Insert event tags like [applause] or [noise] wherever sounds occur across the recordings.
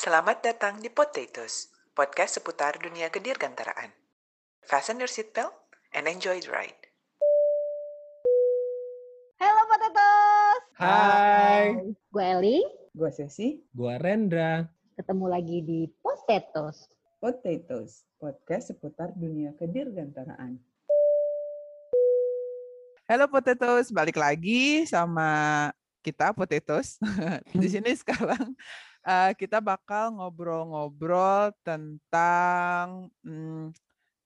Selamat datang di Potatoes, podcast seputar dunia kedirgantaraan. Fasten your seatbelt and enjoy the ride. Halo Potatoes. Hai. Gue Eli, Gue Sesi, Gua Rendra. ketemu lagi di Potatoes. Potatoes, podcast seputar dunia kedirgantaraan. Halo Potatoes, balik lagi sama kita Potatoes. [laughs] di sini sekarang uh, kita bakal ngobrol-ngobrol tentang hmm,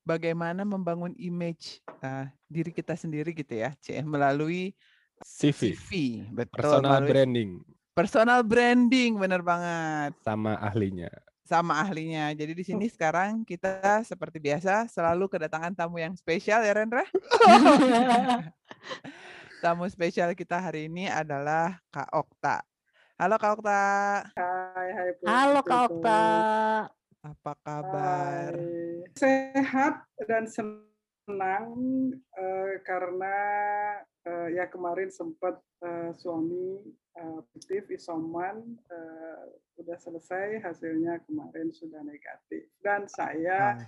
bagaimana membangun image uh, diri kita sendiri gitu ya, C, melalui CV. CV. Betul, Personal melalui branding personal branding, bener banget. sama ahlinya. sama ahlinya. Jadi di sini sekarang kita seperti biasa selalu kedatangan tamu yang spesial ya Rendra. [laughs] [laughs] tamu spesial kita hari ini adalah Kak Okta. Halo Kak Okta, Hai, hai. Halo Kak Okta. apa kabar? Hai. Sehat dan senang eh, karena eh, ya kemarin sempat eh, suami eh, positif isoman eh, udah selesai hasilnya kemarin sudah negatif dan saya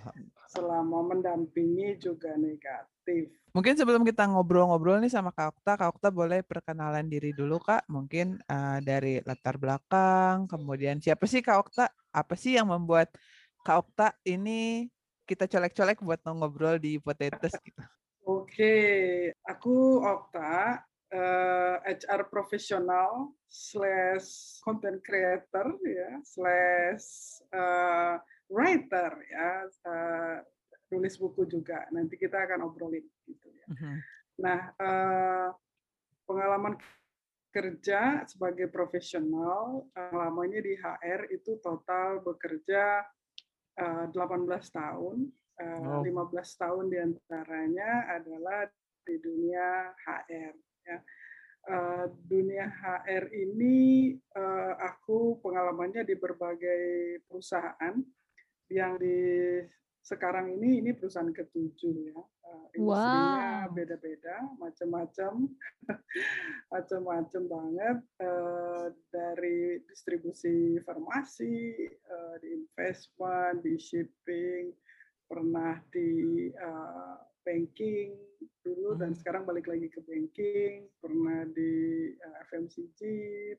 selama mendampingi juga negatif. Mungkin sebelum kita ngobrol-ngobrol nih sama Kak Okta, Kak Okta boleh perkenalan diri dulu Kak. Mungkin eh, dari latar belakang, kemudian siapa sih Kak Okta? Apa sih yang membuat Kak Okta ini kita colek-colek buat ngobrol di Potatoes gitu? Oke, aku Okta, eh, HR profesional slash content creator ya, slash eh, writer ya, eh, nulis buku juga. Nanti kita akan obrolin gitu Mhm. Nah, eh, pengalaman kerja sebagai profesional eh, lamanya di HR itu total bekerja eh, 18 tahun. Eh, Wow. 15 tahun di antaranya adalah di dunia HR. Ya. Eh, dunia HR ini eh, aku pengalamannya di berbagai perusahaan yang di sekarang ini ini perusahaan ketujuh ya. Eh, industrinya Wow. beda-beda, macam-macam, [laughs] macam-macam banget eh, dari distribusi farmasi, eh, di investment, di shipping, pernah di banking dulu dan Hmm. sekarang balik lagi ke banking, pernah di FMCG,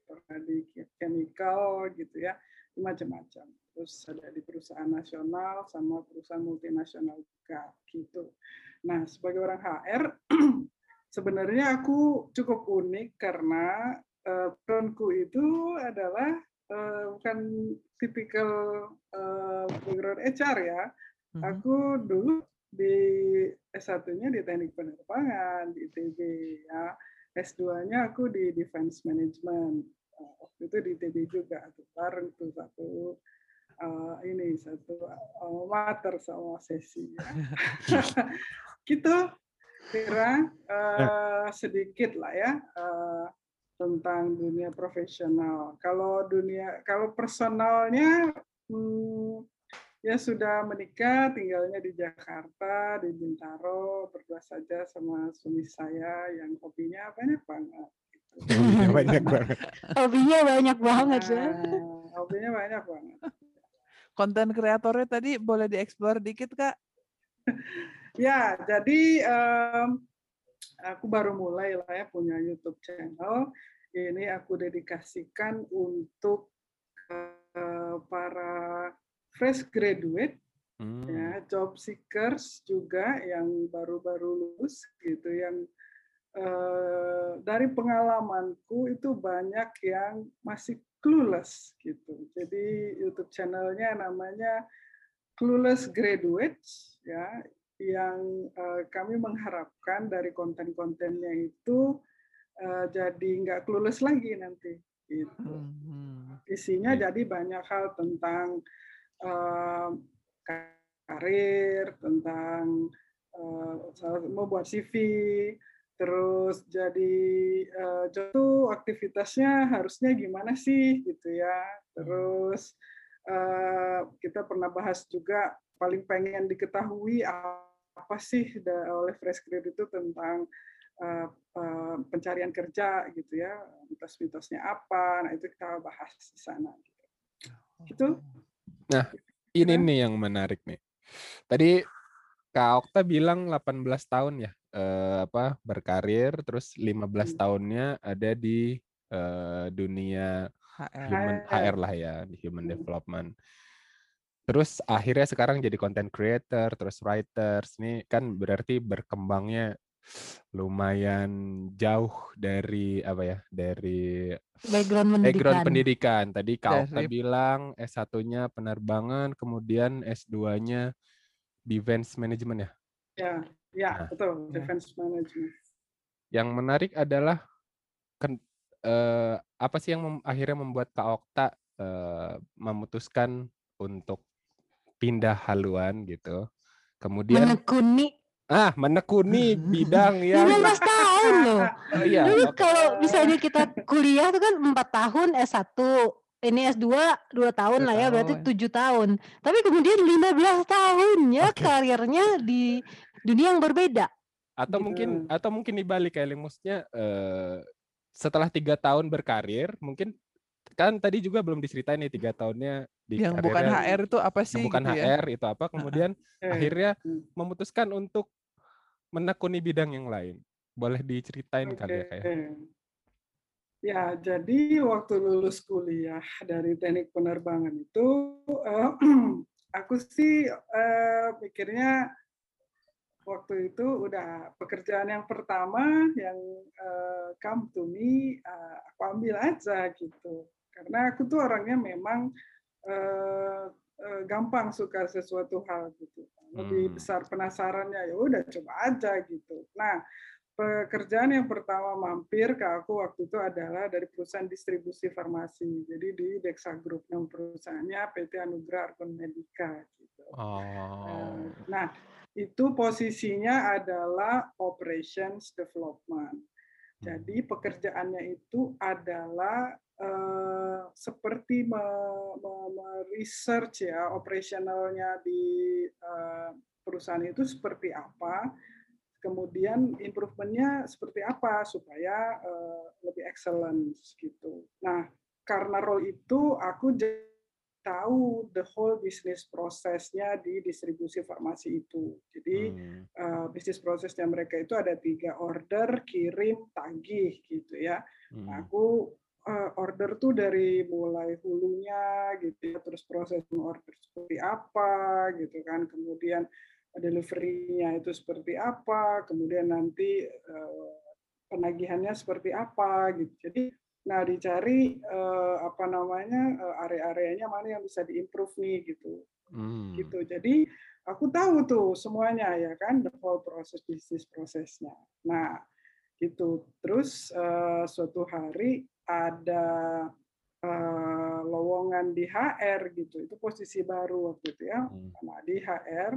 pernah di chemical gitu ya, macam-macam. Terus ada di perusahaan nasional sama perusahaan multinasional juga gitu. Nah, sebagai orang HR [clears throat] sebenarnya aku cukup unik karena eh, backgroundku itu adalah eh, bukan tipikal eh, background HR ya. Mhm. Aku dulu di S1-nya di Teknik Penerbangan di ITB ya. S2-nya aku di Defense Management. Waktu itu di ITB juga tuh bareng tuh satu eh, ini satu alma mater sama sesi ya. gitu [laughs] [laughs] kira eh, sedikit lah ya eh, tentang dunia profesional. Kalau dunia kalau personalnya hmm, ya sudah menikah, tinggalnya di Jakarta, di Bintaro, berdua saja sama suami saya yang hobinya banyak banget. gitu. Hobinya banyak banget. Hobinya banyak banget ya. Nah, hobinya banyak banget. Konten kreatornya tadi boleh dieksplor dikit Kak? [laughs] Ya, jadi em, aku baru mulai lah ya punya YouTube channel. Ini aku dedikasikan untuk eh, para fresh graduate, Hmm. ya, job seekers juga yang baru-baru lulus gitu, yang eh, dari pengalamanku itu banyak yang masih clueless gitu. Jadi YouTube channelnya namanya Clueless Graduates ya yang eh, kami mengharapkan dari konten-kontennya itu eh, jadi nggak clueless lagi nanti gitu. Mhm. Isinya Iya. jadi banyak hal tentang eh, karir, tentang salah- membuat CV, terus jadi eh, itu aktivitasnya harusnya gimana sih gitu ya. Terus eh, kita pernah bahas juga paling pengen diketahui apa sih oleh fresh grad itu tentang eh, eh, pencarian kerja gitu ya, mitos-mitosnya apa. Nah, itu kita bahas di sana. gitu. Gitu. Ini Ya. nih yang menarik nih. Tadi Kak Okta bilang 18 tahun ya eh, apa berkarir terus 15 Hmm. tahunnya ada di eh, dunia HR. human HR. Lah ya, di human Hmm. development. Terus akhirnya sekarang jadi content creator, terus writers. Ini kan berarti berkembangnya lumayan jauh dari apa ya? Dari Background pendidikan. background pendidikan. Tadi Dari- bilang S1-nya penerbangan, kemudian S2-nya defense management ya. Ya, ya Nah. betul. Ya. Defense management. Yang menarik adalah ken- eh, apa sih yang mem- akhirnya membuat Kak Okta eh, memutuskan untuk pindah haluan gitu. Kemudian Menekuni. ah menekuni [laughs] bidang yang 15 [laughs] tahun loh. Oh, iya, Dulu oke. kalau misalnya kita kuliah tuh kan 4 tahun S1. Ini S2 2 tahun lah ya, berarti. 7 tahun. Tapi kemudian 15 tahunnya Oke. karirnya di dunia yang berbeda. atau mungkin Gitu. atau mungkin dibalik kayak maksudnya eh, setelah tiga tahun berkarir mungkin kan tadi juga belum diceritain nih tiga tahunnya di Yang bukan HR itu apa yang sih? bukan gitu ya? HR itu apa kemudian akhirnya hmm. memutuskan untuk menekuni bidang yang lain boleh diceritain kali ya kayak Oke. Ya, jadi waktu lulus kuliah dari teknik penerbangan itu, eh, [clears throat] aku sih eh, pikirnya waktu itu udah pekerjaan yang pertama yang eh, come to me, eh, aku ambil aja gitu. Karena aku tuh orangnya memang eh, eh, gampang suka sesuatu hal gitu. Lebih Hmm. besar penasarannya ya udah coba aja gitu. Nah, pekerjaan yang pertama mampir ke aku waktu itu adalah dari perusahaan distribusi farmasi. Jadi di Dexa Group, nama perusahaannya PT Anugrah Argon Medica. Gitu. oh Nah, itu posisinya adalah operations development. Jadi pekerjaannya itu adalah eh, seperti me- me- me-research ya operasionalnya di eh, perusahaan itu seperti apa, kemudian improvementnya seperti apa supaya eh, lebih excellent gitu. Nah, karena role itu aku jadi tahu the whole business prosesnya di distribusi farmasi itu. Jadi Hmm. uh, bisnis prosesnya mereka itu ada tiga order, kirim, tagih gitu ya. Hmm. Aku uh, order tuh dari mulai hulunya gitu ya, terus proses order seperti apa gitu kan, kemudian delivery-nya itu seperti apa, kemudian nanti uh, penagihannya seperti apa gitu. Jadi nah dicari uh, apa namanya uh, area-areanya mana yang bisa diimprove nih gitu Hmm. gitu. Jadi aku tahu tuh semuanya ya kan the whole proses bisnis prosesnya. Nah gitu. Terus eh, suatu hari ada eh, lowongan di HR gitu. Itu posisi baru waktu itu ya. Hmm. Nah di HR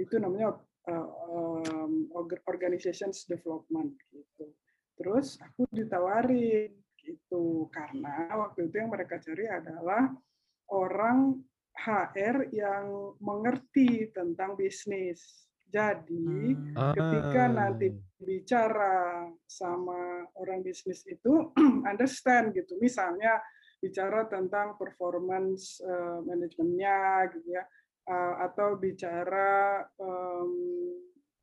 itu namanya eh, um, org- organizations development gitu. Terus aku ditawarin gitu karena waktu itu yang mereka cari adalah orang HR yang mengerti tentang bisnis. Jadi Hmm. ketika Ah. nanti bicara sama orang bisnis itu [clears throat] understand gitu. Misalnya bicara tentang performance eh, manajemennya gitu ya Eh, atau bicara em,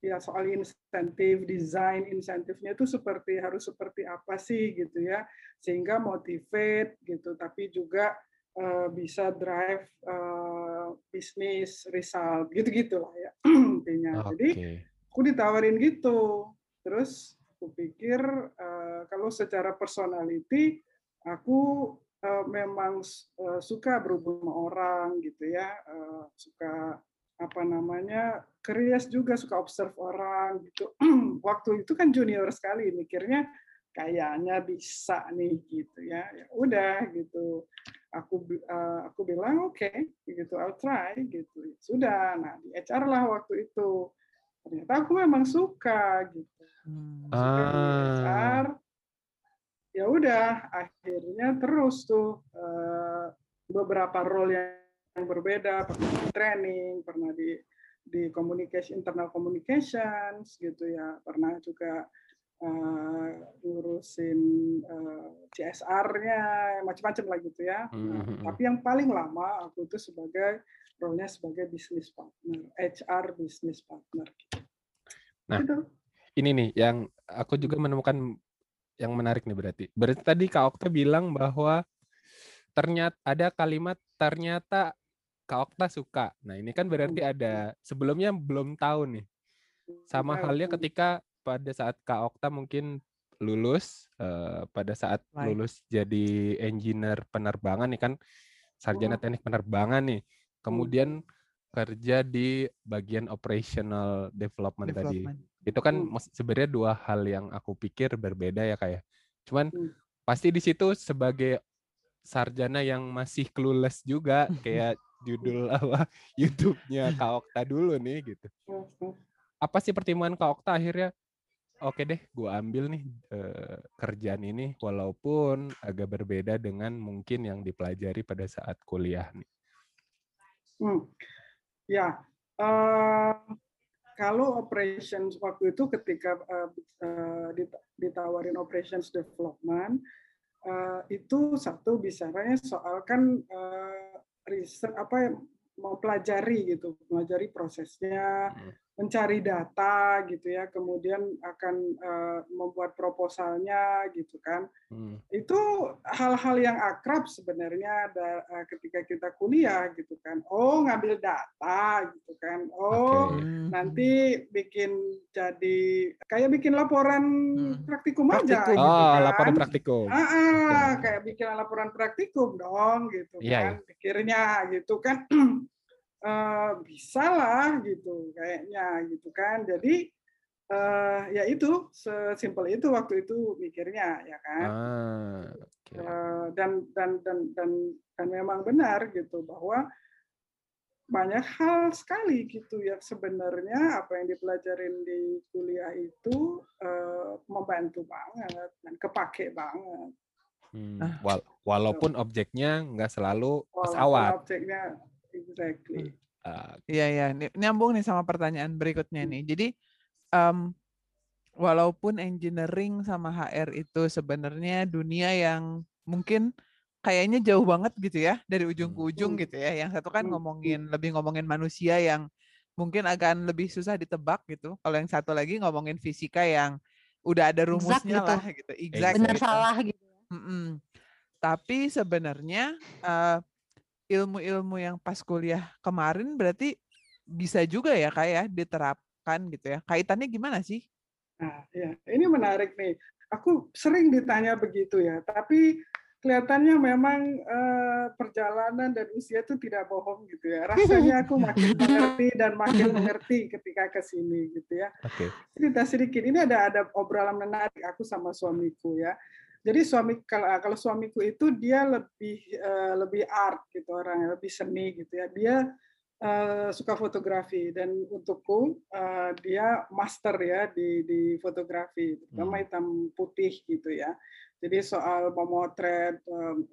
ya soal insentif, desain insentifnya itu seperti harus seperti apa sih gitu ya sehingga motivate gitu tapi juga eh, bisa drive eh, bisnis result gitu-gitu lah ya [clears throat] intinya. Jadi Oke. aku ditawarin gitu. Terus aku pikir eh, kalau secara personality aku eh, memang eh, suka berhubung sama orang gitu ya, Eh, suka apa namanya curious juga suka observe orang gitu. [clears throat] Waktu itu kan junior sekali mikirnya kayaknya bisa nih gitu ya. Ya udah gitu. Aku eh, aku bilang oke gitu I'll try gitu. Sudah. Nah, di HR lah waktu itu ternyata aku memang suka gitu Hmm. suka di Ah. HR ya udah akhirnya terus tuh eh, beberapa role yang, yang berbeda pernah di training pernah di di communication internal communications gitu ya pernah juga eh, ngurusin eh, CSR-nya, macam-macam lah gitu ya. Nah, Mhm. tapi yang paling lama aku itu sebagai role-nya sebagai business partner, HR business partner. Nah, Gitu. Ini nih yang aku juga menemukan yang menarik nih berarti. Berarti tadi Kak Okta bilang bahwa ternyata ada kalimat ternyata Kak Okta suka. Nah, ini kan berarti ada sebelumnya belum tahu nih. Sama halnya ketika pada saat Kak Okta mungkin lulus eh, pada saat lulus jadi engineer penerbangan nih kan sarjana Hmm. teknik penerbangan nih. Kemudian kerja di bagian operational development, tadi. Development. Itu kan Hmm. sebenarnya dua hal yang aku pikir berbeda ya kayak. Cuman Hmm. pasti di situ sebagai sarjana yang masih clueless juga kayak judul apa [laughs] YouTube-nya Kak Okta dulu nih gitu. Apa sih pertimbangan Kak Okta akhirnya oke deh gua ambil nih eh, kerjaan ini walaupun agak berbeda dengan mungkin yang dipelajari pada saat kuliah nih. Hmm. Ya, eh, kalau operations waktu itu ketika dit- ditawarin operations development eh, itu satu bicaranya soal kan eh, riset apa ya, mempelajari gitu, mempelajari prosesnya, Hmm. Mencari data gitu ya, kemudian akan eh, membuat proposalnya gitu kan Hmm. itu hal-hal yang akrab sebenarnya da- eh, ketika kita kuliah gitu kan oh ngambil data gitu kan oh. Hmm. nanti bikin jadi kayak bikin laporan Hmm. praktikum aja Praktikum. gitu Oh, kan. laporan praktikum. Ah, ah, Oke. kayak bikin laporan praktikum dong gitu Iya, kan pikirnya gitu kan [clears throat] Eh, bisa lah gitu kayaknya gitu kan jadi eh, ya itu sesimpel itu waktu itu mikirnya ya kan Ah, oke. Eh, dan dan dan dan dan memang benar gitu bahwa banyak hal sekali gitu yang sebenarnya apa yang dipelajarin di kuliah itu eh, membantu banget dan kepake banget. Hmm, Ah. wal- walaupun objeknya nggak selalu Walaupun pesawat. objeknya exactly. Ah, Iya ya, nyambung nih sama pertanyaan berikutnya nih. Jadi em, walaupun engineering sama HR itu sebenarnya dunia yang mungkin kayaknya jauh banget gitu ya dari ujung ke Hmm. ujung Hmm. gitu ya. Yang satu kan Hmm. ngomongin lebih ngomongin manusia yang mungkin agak lebih susah ditebak gitu. Kalau yang satu lagi ngomongin fisika yang udah ada Exact rumusnya gitu. lah gitu. Exact Benar gitu. salah gitu. Mm-mm. Tapi sebenarnya eh, ilmu-ilmu yang pas kuliah kemarin berarti bisa juga ya kak ya diterapkan gitu ya. Kaitannya gimana sih? Nah, ya, ini menarik nih. Aku sering ditanya begitu ya, tapi kelihatannya memang eh, perjalanan dan usia itu tidak bohong gitu ya. Rasanya aku makin [laughs] mengerti dan makin mengerti ketika ke sini gitu ya. Oke. cerita sedikit. Ini ada ada obrolan menarik aku sama suamiku ya. Jadi suami kalau kalau suamiku itu dia lebih eh, lebih art gitu orang lebih seni gitu ya. Dia eh, suka fotografi dan untukku eh, dia master ya di di fotografi terutama Hmm. hitam putih gitu ya. Jadi soal memotret,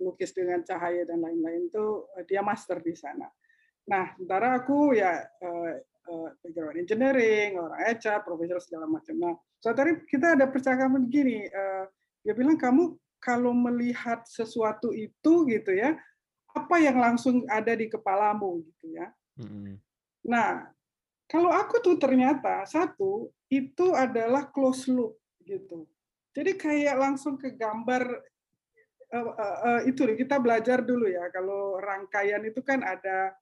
lukis dengan cahaya dan lain-lain itu dia master di sana. Nah, sementara aku ya eh, background engineering, orang HR, profesor segala macam. Nah, suatu hari kita ada percakapan gini, eh, dia bilang kamu kalau melihat sesuatu itu gitu ya, apa yang langsung ada di kepalamu gitu ya. Nah, kalau aku tuh ternyata satu itu adalah close loop gitu. Jadi kayak langsung ke gambar eh, eh, itu nih, kita belajar dulu ya. Kalau rangkaian itu kan ada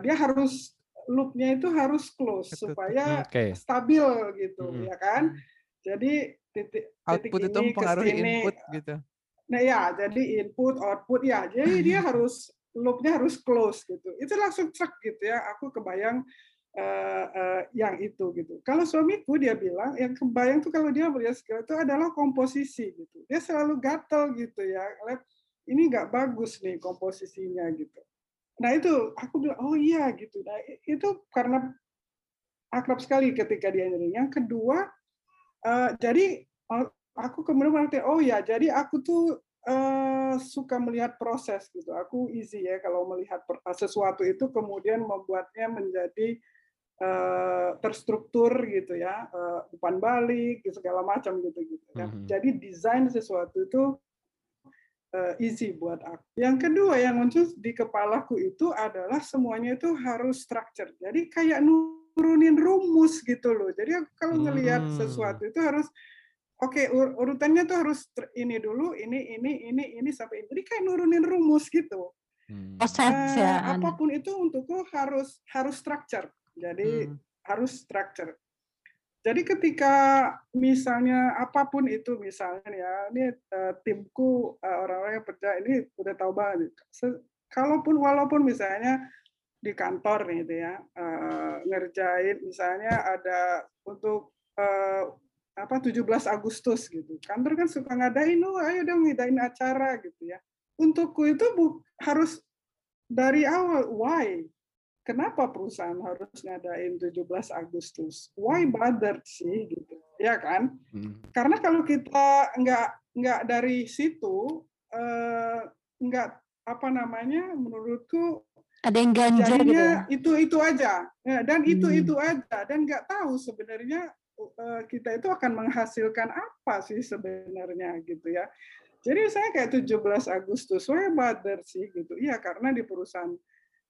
dia harus loopnya itu harus close supaya Oke. stabil gitu Mm-mm. ya kan. Jadi titik titik Output itu ini ke mempengaruhi sini. input gitu. Nah ya, jadi input output ya. Jadi [laughs] dia harus loopnya harus close gitu. Itu langsung cek gitu ya. Aku kebayang eh, eh, yang itu gitu. Kalau suamiku dia bilang yang kebayang tuh kalau dia melihat segala itu adalah komposisi gitu. Dia selalu gatel gitu ya. Lihat, Ini nggak bagus nih komposisinya gitu. Nah itu aku bilang oh iya gitu. Nah itu karena akrab sekali ketika dia nyanyi. Yang kedua eh, jadi aku kemudian mengerti oh ya jadi aku tuh eh, suka melihat proses gitu. Aku easy ya kalau melihat per- sesuatu itu kemudian membuatnya menjadi eh, terstruktur gitu ya, eh, umpan balik, segala macam gitu gitu. Ya. Mhm. Jadi desain sesuatu itu eh, easy buat aku. Yang kedua yang muncul di kepalaku itu adalah semuanya itu harus structure. Jadi kayak nurunin rumus gitu loh. Jadi aku kalau ngelihat Hmm. sesuatu itu harus oke ur- urutannya tuh harus ini dulu, ini ini ini ini sampai ini. Jadi kayak nurunin rumus gitu. Hmm. Proses ya. ada. apa pun itu untukku harus harus structure. Jadi Hmm. harus structure. Jadi ketika misalnya apa pun itu misalnya ya ini eh, timku eh, orang-orang yang percaya ini udah tahu banget. Se- Kalaupun walaupun misalnya di kantor nih gitu ya eh, ngerjain misalnya ada untuk eh, apa 17 Agustus gitu. Kantor kan suka ngadain, oh ayo dong ngadain acara gitu ya. Untukku itu bu- harus dari awal why kenapa perusahaan harus ngadain 17 Agustus? Why bother sih gitu? Ya kan? Hmm. Karena kalau kita nggak nggak dari situ eh, nggak apa namanya menurutku Ada yang ganjel gitu ya. itu itu aja Ya, dan itu Hmm. itu aja dan nggak tahu sebenarnya kita itu akan menghasilkan apa sih sebenarnya gitu ya. Jadi saya kayak 17 Agustus, why bother sih gitu. Iya karena di perusahaan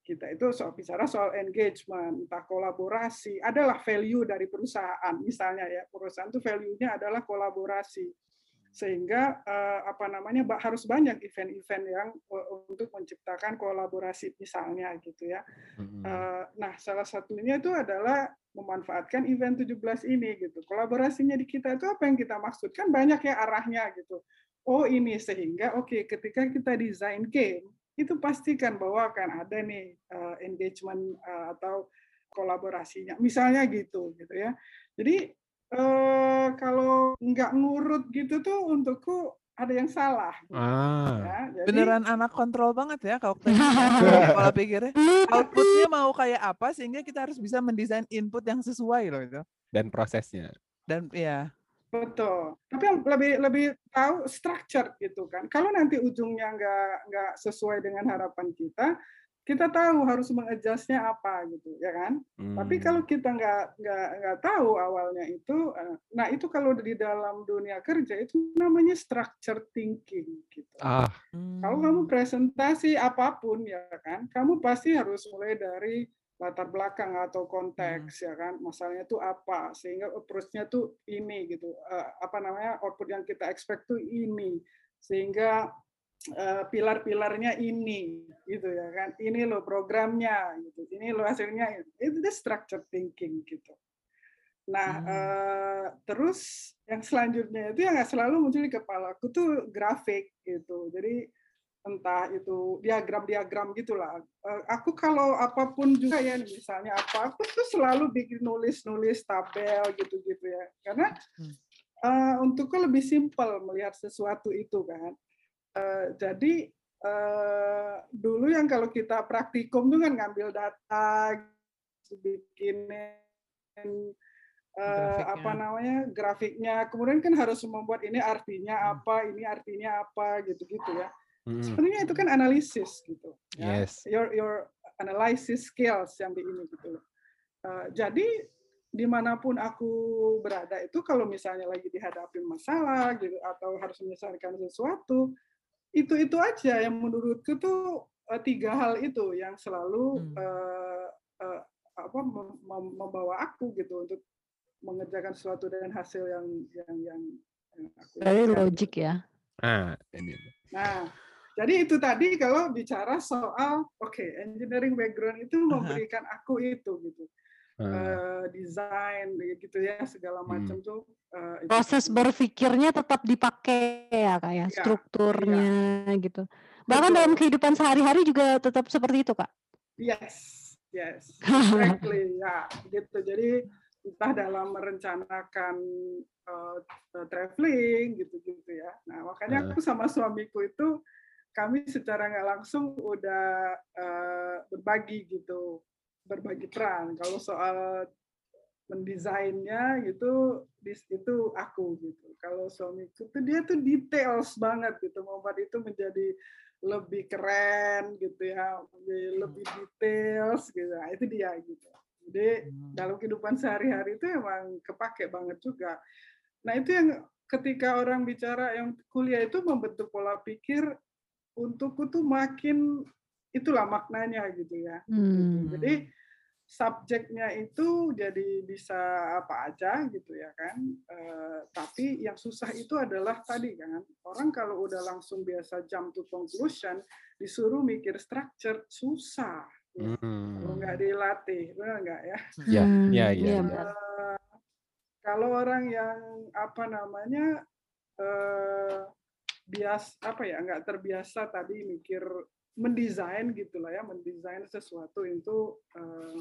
kita itu soal bicara soal engagement, entah kolaborasi, adalah value dari perusahaan. Misalnya ya, perusahaan itu value-nya adalah kolaborasi. Sehingga eh, apa namanya harus banyak event-event yang eh, untuk menciptakan kolaborasi misalnya gitu ya. Eh, Nah, salah satunya itu adalah memanfaatkan event 17 ini gitu. Kolaborasinya di kita itu apa yang kita maksud? Kan banyak ya arahnya gitu. Oh, ini sehingga oke ketika kita desain game itu pastikan bahwa akan ada nih eh, engagement eh, atau kolaborasinya. Misalnya gitu gitu ya. Jadi eh, kalau nggak ngurut gitu tuh untukku ada yang salah. Ah. Ya. Jadi, Beneran anak kontrol banget ya kalau [laughs] pola pikirnya. Outputnya mau kayak apa sehingga kita harus bisa mendesain input yang sesuai loh itu. Dan prosesnya. Dan ya, Betul. Tapi yang lebih lebih tahu structure gitu kan. Kalau nanti ujungnya nggak nggak sesuai dengan harapan kita, kita tahu harus mengadjustnya apa gitu, ya kan? Tapi Hmm. kalau kita nggak nggak nggak tahu awalnya itu, eh, nah itu kalau di dalam dunia kerja itu namanya structure thinking gitu. Ah. Kalau kamu presentasi apa pun ya kan, kamu pasti harus mulai dari latar belakang atau konteks ya kan, masalahnya itu apa, sehingga approach-nya tuh ini gitu, Eh, apa namanya output yang kita expect tuh ini, sehingga eh, pilar-pilarnya ini gitu ya kan, ini loh programnya gitu, ini loh hasilnya, itu the structure thinking gitu. Nah, Hmm. eh, terus yang selanjutnya itu yang nggak selalu muncul di kepalaku tuh grafik gitu. Jadi entah itu diagram-diagram gitulah. Eh, Aku kalau apa pun juga ya, misalnya apa, aku tuh selalu bikin nulis-nulis tabel gitu-gitu ya. Karena Hmm. eh, untukku lebih simpel melihat sesuatu itu kan. Eh, jadi eh, dulu yang kalau kita praktikum tuh kan ngambil data, bikinin eh, Grafiknya. apa namanya grafiknya, kemudian kan harus membuat ini artinya Hmm. apa, ini artinya apa, gitu-gitu ya. Hmm. Sebenarnya itu kan analisis gitu. ya. Yes. Your your analysis skills yang di ini gitu. Eh, jadi di mana pun aku berada itu kalau misalnya lagi dihadapi masalah gitu atau harus menyelesaikan sesuatu itu itu aja yang menurutku tuh eh, tiga hal itu yang selalu Hmm. eh, eh, apa mem- mem- membawa aku gitu untuk mengerjakan sesuatu dengan hasil yang yang yang, yang aku logic ya. Ah, ini. Nah, jadi itu tadi kalau bicara soal oke engineering background itu memberikan aku itu gitu Eh, desain gitu ya segala Hmm. macam tuh eh, itu Proses berpikirnya tetap dipakai ya kayak Iya, strukturnya gitu. Bahkan dalam Betul. kehidupan sehari-hari juga tetap seperti itu kak. yes yes [laughs] exactly ya gitu jadi entah dalam merencanakan eh, traveling gitu-gitu ya nah makanya aku sama suamiku itu kami secara nggak langsung udah eh, berbagi gitu berbagi peran. Kalau soal mendesainnya gitu itu aku gitu. Kalau suamiku tuh dia tuh details banget gitu membuat itu menjadi lebih keren gitu ya lebih, lebih details gitu. Nah, itu dia gitu. Jadi Hmm. dalam kehidupan sehari-hari itu emang kepake banget juga. Nah itu yang ketika orang bicara yang kuliah itu membentuk pola pikir untukku tuh makin itulah maknanya gitu ya. Hmm. Jadi subjeknya itu jadi bisa apa aja gitu ya kan. Eh, tapi yang susah itu adalah tadi kan orang kalau udah langsung biasa jump to conclusion disuruh mikir structure susah. ya. Hmm. Kalau nggak dilatih, benar nggak ya? Ya, Hmm, ya, ya, iya, ya. benar. Eh, kalau orang yang apa namanya eh, bias apa ya nggak terbiasa tadi mikir mendesain gitulah ya mendesain sesuatu itu eh,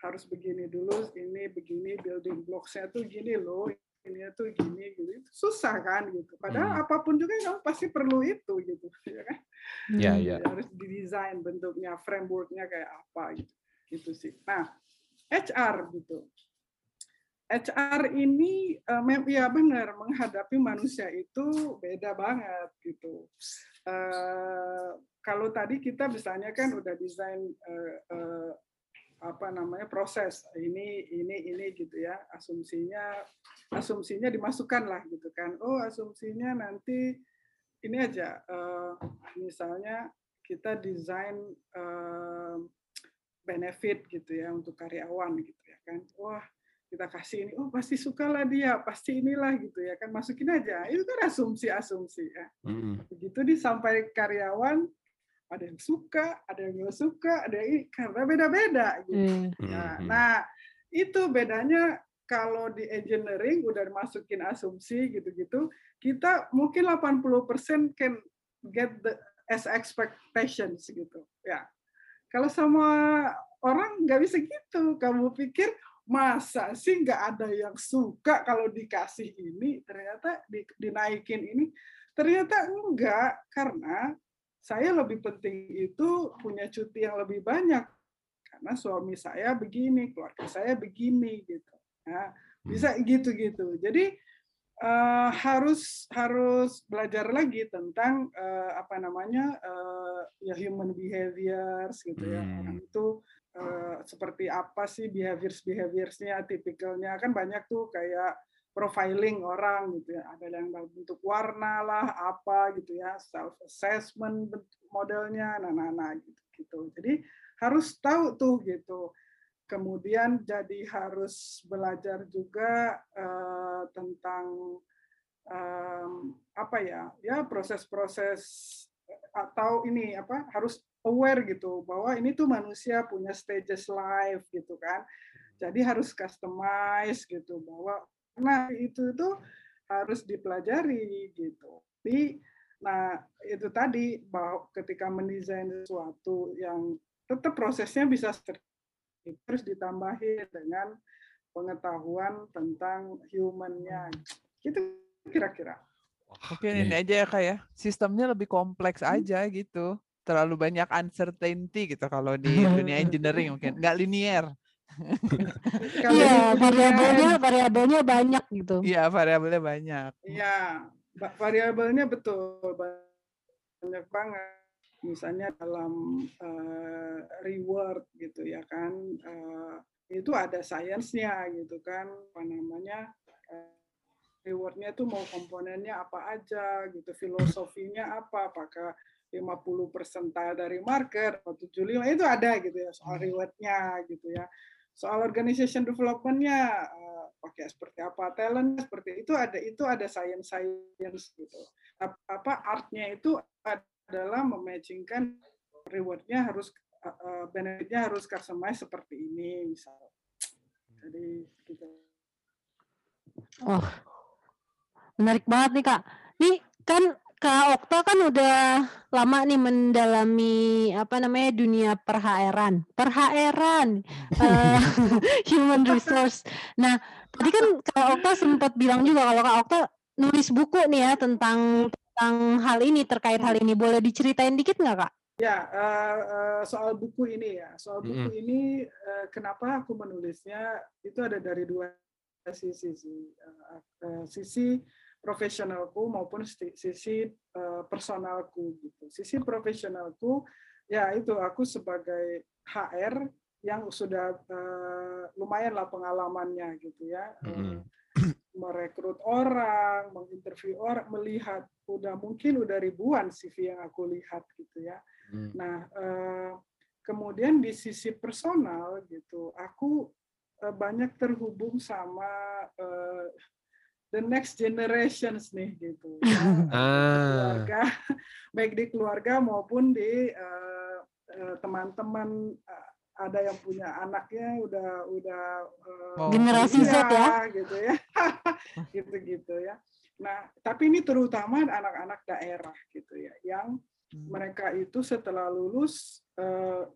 harus begini dulu ini begini building blocks-nya tuh gini loh ini tuh gini gitu Itu susah kan gitu padahal Hmm. apa pun juga kamu pasti perlu itu gitu [laughs] ya kan Ya, Hmm. ya. Ya, harus didesain bentuknya, frameworknya kayak apa gitu. Gitu sih. Nah, HR gitu. HR ini eh, mem- ya benar menghadapi manusia itu beda banget gitu. Eh, kalau tadi kita misalnya kan udah desain eh, eh, apa namanya proses ini ini ini gitu ya asumsinya asumsinya dimasukkan lah gitu kan. Oh asumsinya nanti ini aja eh, misalnya kita desain eh, benefit gitu ya untuk karyawan gitu ya kan. Wah kita kasih ini oh pasti suka lah dia pasti inilah gitu ya kan masukin aja itu kan asumsi-asumsi ya Mm-mm. begitu disampaikan karyawan ada yang suka ada yang nggak suka ada yang ini karena beda-beda gitu Iya. Nah, nah, itu bedanya kalau di engineering udah masukin asumsi gitu-gitu, kita mungkin 80% can get the as expectations gitu. Ya. Kalau sama orang nggak bisa gitu. Kamu pikir masa sih nggak ada yang suka kalau dikasih ini, ternyata di- dinaikin ini, ternyata enggak karena saya lebih penting itu punya cuti yang lebih banyak karena suami saya begini, keluarga saya begini gitu. Nah, bisa gitu-gitu. Jadi eh, harus harus belajar lagi tentang eh, apa namanya eh, ya human behaviors gitu ya. Hmm. Orang itu eh, seperti apa sih behaviors behaviorsnya, tipikalnya kan banyak tuh kayak profiling orang gitu ya. Ada yang dalam bentuk warna lah, apa gitu ya, self assessment modelnya, nah, nah, gitu, gitu. Jadi harus tahu tuh gitu. Kemudian jadi harus belajar juga eh, tentang em, apa ya, ya proses-proses atau ini apa harus aware gitu bahwa ini tuh manusia punya stages life gitu kan. Jadi harus customize gitu bahwa nah itu itu harus dipelajari gitu. Tapi nah itu tadi bahwa ketika mendesain sesuatu yang tetap prosesnya bisa ter- terus ditambahi dengan pengetahuan tentang humannya gitu kira-kira Mungkin ini aja ya kak ya, sistemnya lebih kompleks aja gitu. Terlalu banyak uncertainty gitu kalau di dunia engineering mungkin. [laughs] Nggak linear. [laughs] Kalau Iya, variabelnya variabelnya banyak gitu. Iya, variabelnya banyak. Iya, variabelnya betul banyak banget. Misalnya dalam eh, reward gitu ya kan, eh, itu ada sainsnya gitu kan, apa namanya eh, rewardnya itu mau komponennya apa aja gitu, filosofinya apa, apakah 50 persentil dari market atau 75 itu ada gitu ya soal rewardnya gitu ya. Soal organization development-nya eh, pakai seperti apa, talent seperti itu ada itu ada science science gitu. Ap- Apa artnya itu adalah mematchingkan rewardnya harus eh, eh, benefitnya harus customize seperti ini misal. Jadi gitu. Oh, menarik banget nih kak. Nih kan Kak Okta kan udah lama nih mendalami apa namanya dunia per-HR-an. Per-HR-an, eh, [laughs] human resource. Nah, tadi kan Kak Okta sempat bilang juga kalau Kak Okta nulis buku nih ya tentang tentang hal ini terkait hal ini. Boleh diceritain dikit nggak kak? Ya, eh, eh, soal buku ini ya, soal buku Mm-mm. ini eh, kenapa aku menulisnya itu ada dari dua sisi sih, Eh, eh, sisi profesionalku maupun sisi eh, personalku gitu. Sisi profesionalku ya itu aku sebagai HR yang sudah uh, lumayan lah pengalamannya gitu ya. Mm-mm. merekrut orang, menginterview orang, melihat udah mungkin udah ribuan CV yang aku lihat gitu ya. Hmm. Nah, eh, kemudian di sisi personal gitu, aku eh, banyak terhubung sama eh, the next generations nih gitu. [laughs] Ya, Ah. keluarga, baik di keluarga maupun di eh, eh, teman-teman eh, ada yang punya anaknya udah udah Mau Generasi Z ya. gitu ya [laughs] gitu-gitu ya nah tapi ini terutama anak-anak daerah gitu ya yang Hmm. mereka itu setelah lulus eh,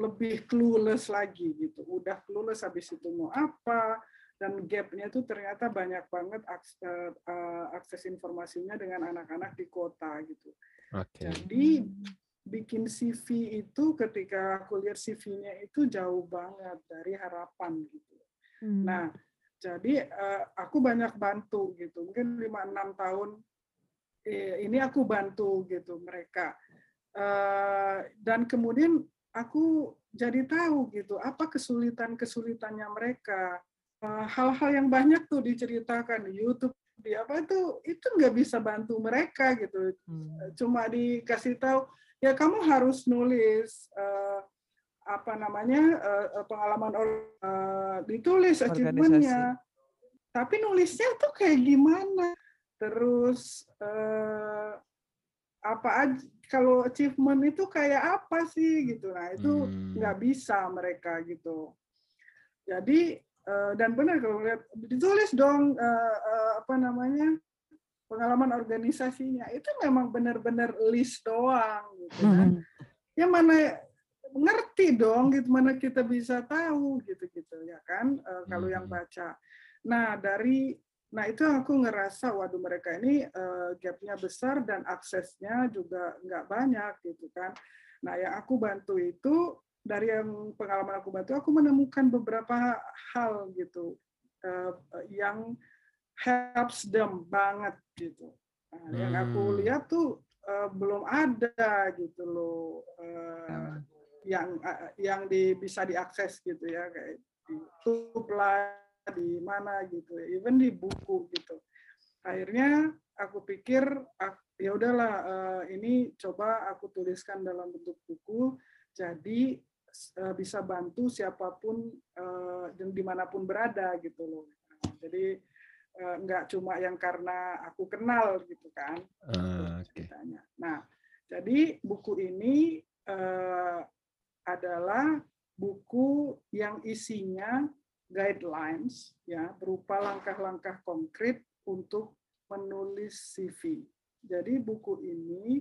lebih clueless lagi gitu udah clueless habis itu mau apa dan gapnya itu ternyata banyak banget akses, eh, akses informasinya dengan anak-anak di kota gitu Oke. jadi bikin CV itu ketika aku lihat CV-nya itu jauh banget dari harapan gitu. Hmm. Nah, jadi eh, aku banyak bantu gitu. Mungkin 5-6 tahun eh, ini aku bantu gitu mereka. Eh, Dan kemudian aku jadi tahu gitu apa kesulitan-kesulitannya mereka. Eh, Hal-hal yang banyak tuh diceritakan di YouTube di apa itu itu nggak bisa bantu mereka gitu. Hmm. cuma dikasih tahu ya kamu harus nulis eh, apa namanya eh, pengalaman eh, ditulis achievementnya. Tapi nulisnya tuh kayak gimana? Terus eh, apa aja kalau achievement itu kayak apa sih gitu? Nah itu Hmm. nggak bisa mereka gitu. Jadi eh, dan benar kalau lihat ditulis dong eh, eh, apa namanya pengalaman organisasinya itu memang benar-benar list doang gitu kan. Hmm. Ya mana ngerti dong gitu mana kita bisa tahu gitu-gitu ya kan eh, kalau yang Hmm. baca. Nah, dari nah itu aku ngerasa waduh mereka ini eh, gapnya besar dan aksesnya juga nggak banyak gitu kan. Nah, yang aku bantu itu dari yang pengalaman aku bantu aku menemukan beberapa hal gitu eh, yang helps them banget gitu. Nah, Yang aku Hmm. lihat tuh eh, belum ada gitu loh eh, Hmm. yang eh, yang di, bisa diakses gitu ya kayak di YouTube lah di mana gitu, even di buku gitu. Akhirnya aku pikir ah, ya udahlah eh, ini coba aku tuliskan dalam bentuk buku jadi eh, bisa bantu siapa pun eh, dan di mana pun berada gitu loh. Jadi eh, nggak cuma yang karena aku kenal gitu kan Ah, Oke. ceritanya. Nah, jadi buku ini adalah buku yang isinya guidelines ya berupa langkah-langkah konkret untuk menulis CV. Jadi buku ini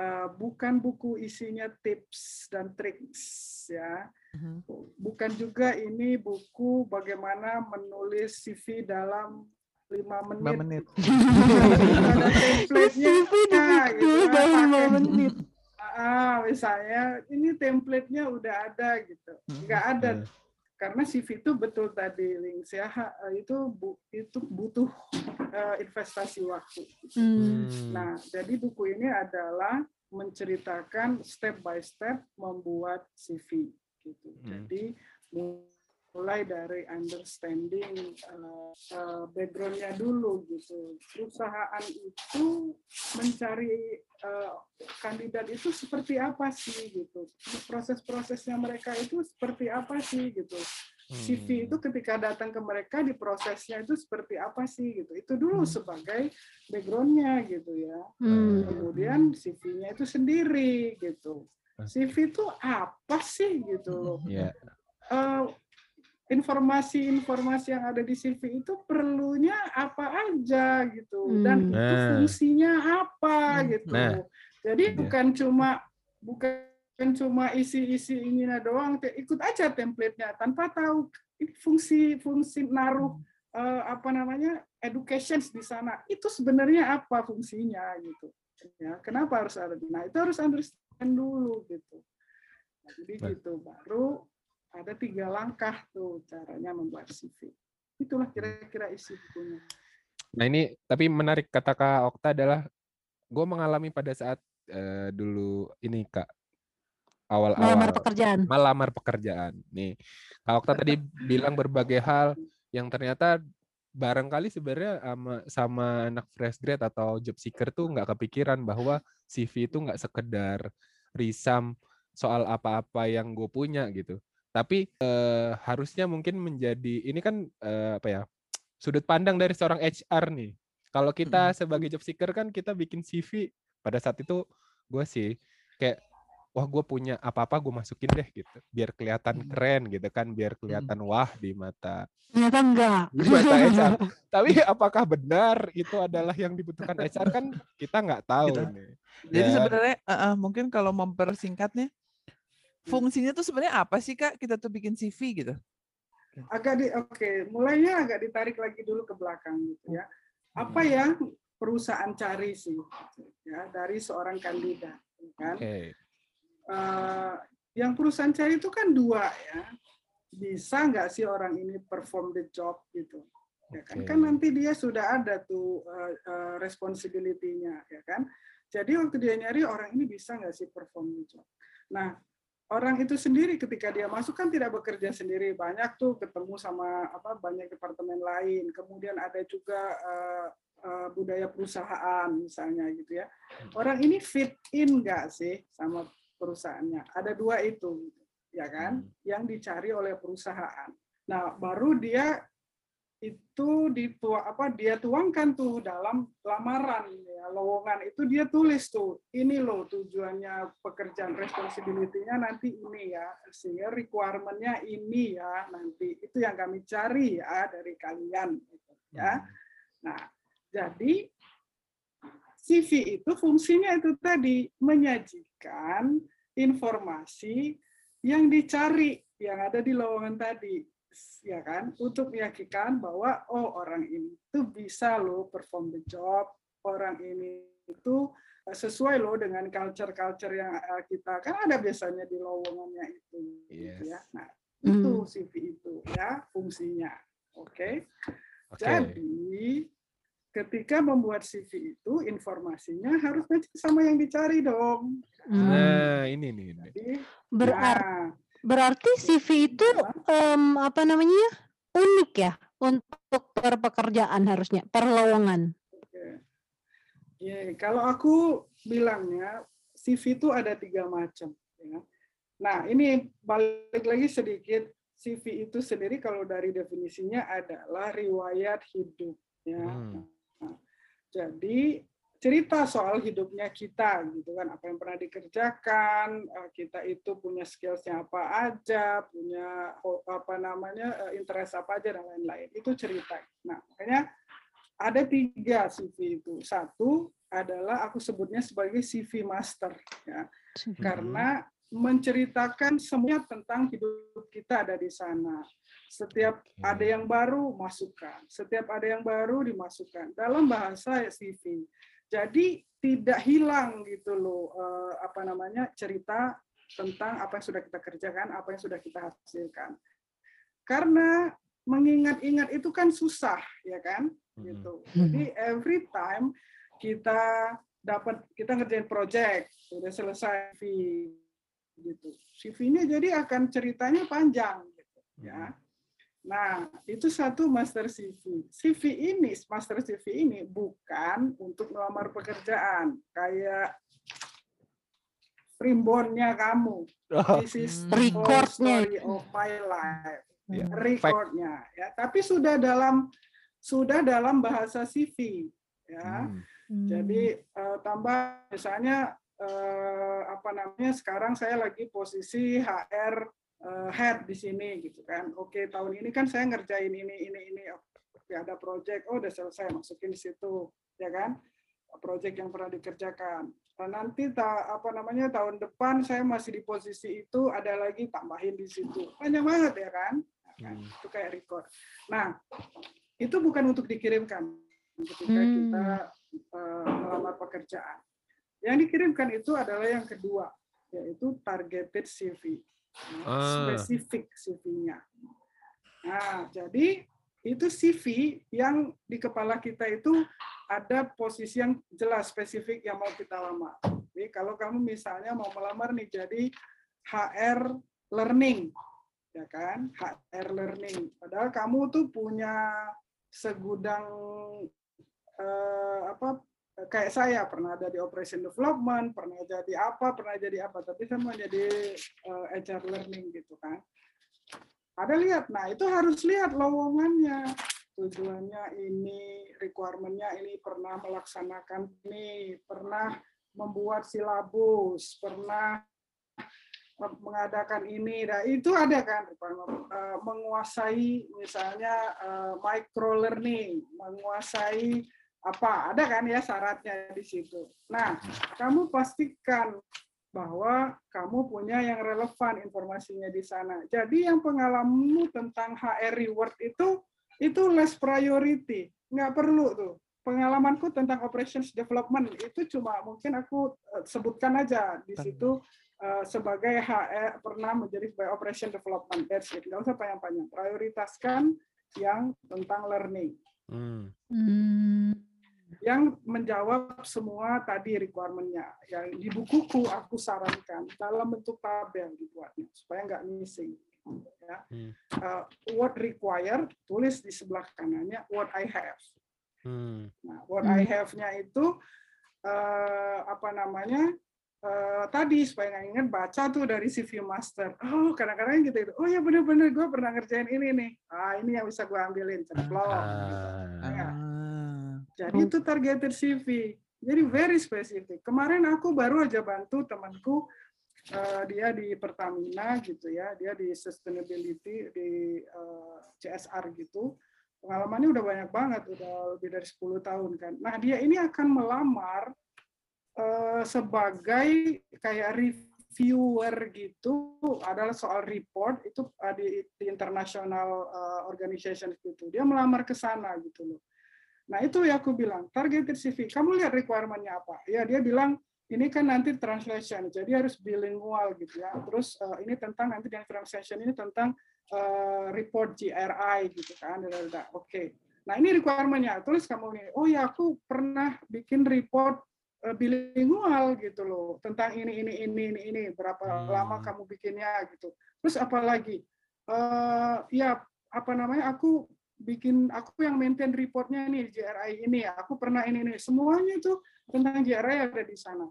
eh, bukan buku isinya tips dan triks ya. Mhm. Bukan juga ini buku bagaimana menulis CV dalam lima Lima menit. menit. [laughs] Ada template-nya CV di nah, gitu ya, dalam lima menit. Ah, misalnya ini template-nya udah ada gitu. Hmm. Nggak ada Hmm. Karena CV itu betul tadi links ya ha- itu bu- itu butuh eh, investasi waktu. Hmm. Nah, jadi buku ini adalah menceritakan step by step membuat CV gitu. Hmm. Jadi mulai dari understanding uh, uh, background-nya dulu gitu. Perusahaan itu mencari uh, kandidat itu seperti apa sih gitu. Proses-prosesnya mereka itu seperti apa sih gitu. CV itu ketika datang ke mereka di prosesnya itu seperti apa sih gitu. Itu dulu Hmm. sebagai background-nya gitu ya. Hmm. Kemudian CV-nya itu sendiri gitu. CV itu apa sih gitu loh. Ya. Eh, informasi-informasi yang ada di CV itu perlunya apa aja gitu dan Hmm. itu Nah. fungsinya apa Hmm. gitu. Nah. Jadi Iya. bukan cuma bukan cuma isi-isi ininya doang, ikut aja template-nya tanpa tahu ini fungsi-fungsi naruh eh, apa namanya education di sana itu sebenarnya apa fungsinya gitu. Ya, kenapa harus ada? Nah, itu harus understand dulu gitu. Nah, jadi Nah. gitu baru ada tiga langkah tuh caranya membuat CV. Itulah kira-kira isi bukunya. Nah ini tapi menarik kata Kak Okta adalah gue mengalami pada saat eh, dulu ini Kak awal-awal Melamar pekerjaan. melamar pekerjaan. Nih, Kak Okta tadi bilang berbagai hal yang ternyata barangkali sebenarnya sama, sama anak fresh grade atau job seeker tuh nggak kepikiran bahwa CV itu nggak sekedar risam soal apa-apa yang gue punya gitu. Tapi eh, harusnya mungkin menjadi ini kan eh, apa ya sudut pandang dari seorang HR nih. Kalau kita sebagai job seeker kan kita bikin CV pada saat itu gue sih kayak wah gue punya apa-apa gue masukin deh gitu biar kelihatan Hmm. keren gitu kan biar kelihatan wah di mata Ternyata enggak. di mata HR. [laughs] Tapi apakah benar itu adalah yang dibutuhkan HR kan kita nggak tahu Gitu. nih. Jadi Ya. sebenarnya eh, eh, mungkin kalau mempersingkatnya fungsinya tuh sebenarnya apa sih Kak? Kita tuh bikin CV gitu? agak di oke mulainya agak ditarik lagi dulu ke belakang gitu ya. Apa yang perusahaan cari sih gitu, ya dari seorang kandidat kan? Oke. Eh, yang perusahaan cari itu kan dua ya. Bisa nggak sih orang ini perform the job gitu? Ya kan? Oke. kan nanti dia sudah ada tuh eh, eh, responsibility-nya ya kan? Jadi waktu dia nyari orang ini bisa nggak sih perform the job? Nah orang itu sendiri ketika dia masuk kan tidak bekerja sendiri. Banyak tuh ketemu sama apa banyak departemen lain. Kemudian ada juga eh, eh, budaya perusahaan misalnya gitu ya. Orang ini fit in nggak sih sama perusahaannya? Ada dua itu ya kan? Yang dicari oleh perusahaan. Nah baru dia itu ditua apa dia tuangkan tuh dalam lamaran ya lowongan. Itu dia tulis tuh ini loh tujuannya pekerjaan responsibility-nya nanti ini ya sehingga requirement-nya ini ya nanti. Itu yang kami cari ya dari kalian gitu, ya. Nah jadi CV itu fungsinya itu tadi menyajikan informasi yang dicari yang ada di lowongan tadi ya kan untuk meyakinkan bahwa oh orang ini tuh bisa loh perform the job orang ini itu eh, sesuai loh dengan culture-culture yang eh, kita kan ada biasanya di lowongannya itu gitu ya Yes. nah itu Hmm. CV itu ya fungsinya oke Oke. jadi ketika membuat CV itu informasinya harus matching sama yang dicari dong Hmm. Nah, ini nih. ini. jadi Berarti nah, berarti CV itu em, apa namanya? unik ya untuk per pekerjaan harusnya, per lowongan. Oke. Ya, kalau aku bilangnya CV itu ada tiga macam. Ya. Nah, ini balik lagi sedikit. CV itu sendiri kalau dari definisinya adalah riwayat hidup. Ya. Hmm. Nah, jadi cerita soal hidupnya kita gitu kan. Apa yang pernah dikerjakan eh, kita itu punya skillsnya apa aja punya ho- apa namanya eh, interest apa aja dan lain-lain. Itu cerita. Nah makanya ada tiga CV itu. Satu adalah aku sebutnya sebagai CV master ya. Karena menceritakan semuanya tentang hidup kita ada di sana. Setiap ada yang baru masukkan, setiap ada yang baru dimasukkan. Dalam bahasa CV. Jadi tidak hilang gitu loh eh, apa namanya cerita tentang apa yang sudah kita kerjakan, apa yang sudah kita hasilkan. Karena mengingat-ingat itu kan susah, ya kan? Gitu. Jadi every time kita dapat kita ngerjain project, sudah selesai CV gitu. CV-nya jadi akan ceritanya panjang gitu, ya. Nah, itu satu master CV. CV ini, master CV ini bukan untuk melamar pekerjaan, kayak primbonnya kamu. Oh, This is Hmm. Recordnya. story of my life. Iya. Recordnya, ya. Tapi sudah dalam sudah dalam bahasa CV, ya. Hmm. Jadi eh, tambah misalnya eh, apa namanya sekarang saya lagi posisi HR eh, head di sini gitu kan. Oke tahun ini kan saya ngerjain ini ini ini. Oke ada project, oh udah selesai masukin di situ ya kan. Project yang pernah dikerjakan. Nah, nanti ta, apa namanya tahun depan saya masih di posisi itu ada lagi tambahin di situ. Banyak banget ya kan. Nah, kan? Hmm. Itu kayak record. Nah itu bukan untuk dikirimkan ketika Hmm. kita eh, melamar pekerjaan. Yang dikirimkan itu adalah yang kedua, yaitu targeted CV, Ah. spesifik CV-nya. Nah, jadi itu CV yang di kepala kita itu ada posisi yang jelas spesifik yang mau kita lamar. Jadi kalau kamu misalnya mau melamar nih jadi HR learning, ya kan? HR learning. Padahal kamu tuh punya segudang eh, apa kayak saya pernah ada di operation development, pernah jadi apa, pernah jadi apa, tapi saya mau jadi uh, HR learning gitu kan. Ada lihat, nah itu harus lihat lowongannya, tujuannya ini, requirement-nya ini, pernah melaksanakan ini, pernah membuat silabus, pernah mengadakan ini, nah itu ada kan uh, menguasai misalnya uh, micro learning, menguasai apa ada kan ya syaratnya di situ. Nah, kamu pastikan bahwa kamu punya yang relevan informasinya di sana. Jadi yang pengalamanmu tentang HR reward itu itu less priority, nggak perlu tuh. Pengalamanku tentang operations development itu cuma mungkin aku eh, sebutkan aja di situ uh, sebagai HR pernah menjadi sebagai operation development. That's it. Nggak usah panjang-panjang. Prioritaskan yang tentang learning. Hmm. Hmm yang menjawab semua tadi requirement-nya. Yang di bukuku aku sarankan dalam bentuk tabel dibuatnya supaya nggak missing. Ya. Hmm. Uh, what required tulis di sebelah kanannya what I have. Hmm. Nah, what hmm. I have-nya itu uh, apa namanya? Uh, tadi supaya nggak ingat baca tuh dari CV master. Oh kadang-kadang gitu itu. Oh ya bener-bener gue pernah ngerjain ini nih. Ah ini yang bisa gue ambilin cemplong. Ah. Gitu. Ya. Jadi itu targeted CV. Jadi very specific. Kemarin aku baru aja bantu temanku uh, dia di Pertamina gitu ya, dia di sustainability di uh, eh, CSR gitu. Pengalamannya udah banyak banget, udah lebih dari 10 tahun kan. Nah, dia ini akan melamar uh, sebagai kayak reviewer gitu adalah soal report itu uh, di, di international uh, organization gitu. Dia melamar ke sana gitu loh. Nah itu ya aku bilang, targeted CV. Kamu lihat requirement-nya apa? Ya dia bilang, ini kan nanti translation, jadi harus bilingual gitu ya. Terus uh, ini tentang nanti yang translation ini tentang uh, report GRI gitu kan. Oke. Okay. Nah ini requirement-nya. Tulis kamu ini. Oh ya aku pernah bikin report uh, bilingual gitu loh tentang ini ini ini ini ini berapa hmm. lama kamu bikinnya gitu. Terus apa lagi? Uh, ya apa namanya? Aku bikin aku yang maintain reportnya nih JRI ini. Ya aku pernah ini ini. Semuanya itu tentang JRI ada di sana.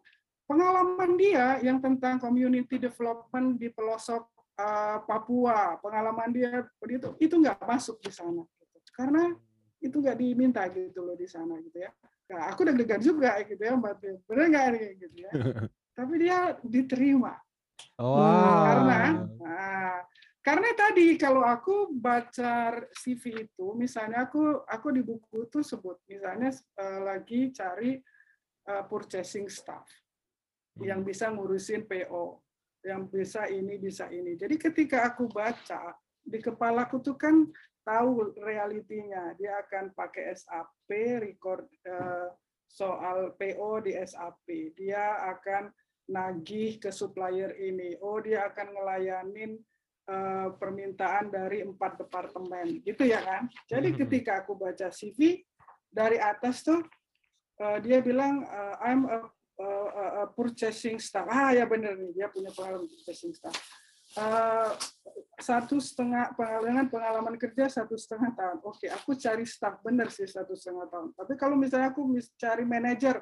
Pengalaman dia yang tentang community development di pelosok uh, Papua. Pengalaman dia itu itu nggak masuk di sana gitu. karena itu nggak diminta gitu loh di sana gitu ya. Nah, aku deg-degan juga gitu ya mbak benar nggak nih gitu ya? [laughs] Tapi dia diterima. Wow. karena nah, karena tadi kalau aku baca CV itu, misalnya aku aku di buku itu sebut, misalnya uh, lagi cari uh, purchasing staff hmm. yang bisa ngurusin PO, yang bisa ini bisa ini. Jadi ketika aku baca di kepalaku tuh kan tahu realitinya, dia akan pakai SAP, record uh, soal PO di SAP, dia akan nagih ke supplier ini, oh dia akan ngelayanin Eh, permintaan dari empat departemen, gitu ya kan? Jadi hmm. ketika aku baca CV dari atas tuh uh, dia bilang uh, I'm a, a, a purchasing staff. Ah ya benar nih dia punya pengalaman purchasing staff. Uh, satu setengah pengalaman pengalaman kerja satu setengah tahun. Oke, aku cari staff benar sih satu setengah tahun. Tapi kalau misalnya aku cari manajer,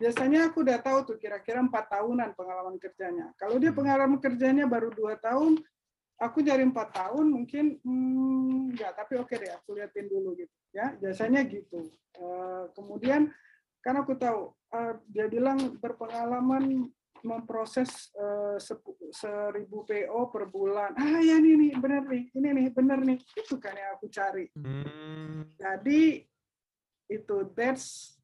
biasanya aku udah tahu tuh kira-kira empat tahunan pengalaman kerjanya. Kalau dia hmm. pengalaman kerjanya baru dua tahun, aku cari empat tahun mungkin hmm, enggak tapi oke deh aku liatin dulu gitu ya. Biasanya gitu. Uh, kemudian karena aku tahu uh, dia bilang berpengalaman memproses uh, seribu PO per bulan. Ah ya ini nih bener nih ini nih bener nih. Itu kan yang aku cari. Hmm. jadi itu that's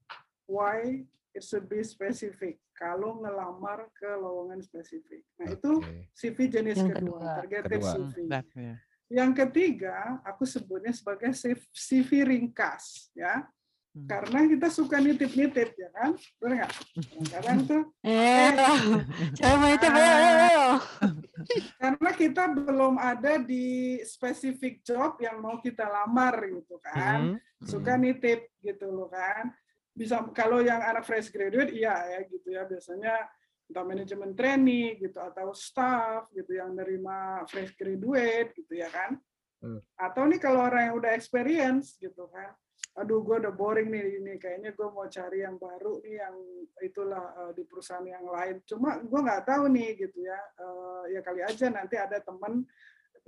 why it should be specific kalau ngelamar ke lowongan spesifik. Nah, okay. itu CV jenis yang kedua, kedua, targeted kedua. CV. Ya. Yang ketiga, aku sebutnya sebagai CV ringkas, ya. Hmm. Karena kita suka nitip-nitip, ya kan? Benar nggak? Kadang tuh, eh, saya mau nitip ya. Karena kita belum ada di spesifik job yang mau kita lamar, gitu kan. Hmm. Suka hmm. nitip, gitu loh kan bisa kalau yang anak fresh graduate iya ya gitu ya. Biasanya entah manajemen training gitu atau staff gitu yang nerima fresh graduate gitu ya kan. Hmm. atau nih kalau orang yang udah experience gitu kan. Aduh gue udah boring nih ini kayaknya gue mau cari yang baru nih yang itulah eh, di perusahaan yang lain. Cuma gue nggak tahu nih gitu ya Eh, ya kali aja nanti ada temen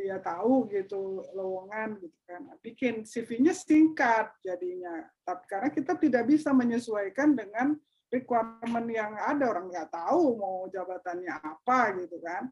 dia tahu gitu lowongan gitu kan. Bikin CV-nya singkat jadinya. Tapi karena kita tidak bisa menyesuaikan dengan requirement yang ada. Orang nggak tahu mau jabatannya apa gitu kan.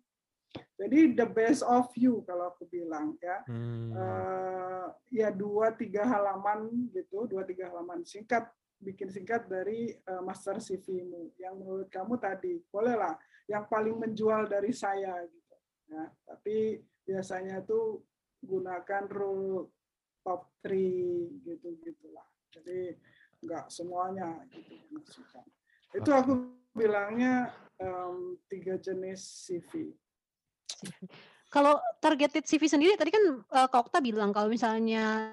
Jadi the best of you kalau aku bilang ya. Hmm. eh, ya dua tiga halaman gitu dua tiga halaman singkat bikin singkat dari eh, master CV-mu yang menurut kamu tadi bolehlah. Yang paling menjual dari saya gitu. Ya tapi biasanya tuh gunakan rule top 3 gitu gitulah jadi nggak semuanya gitu dimasukkan itu aku bilangnya em, tiga jenis CV Kalau targeted CV sendiri tadi kan eh, Kak Okta bilang kalau misalnya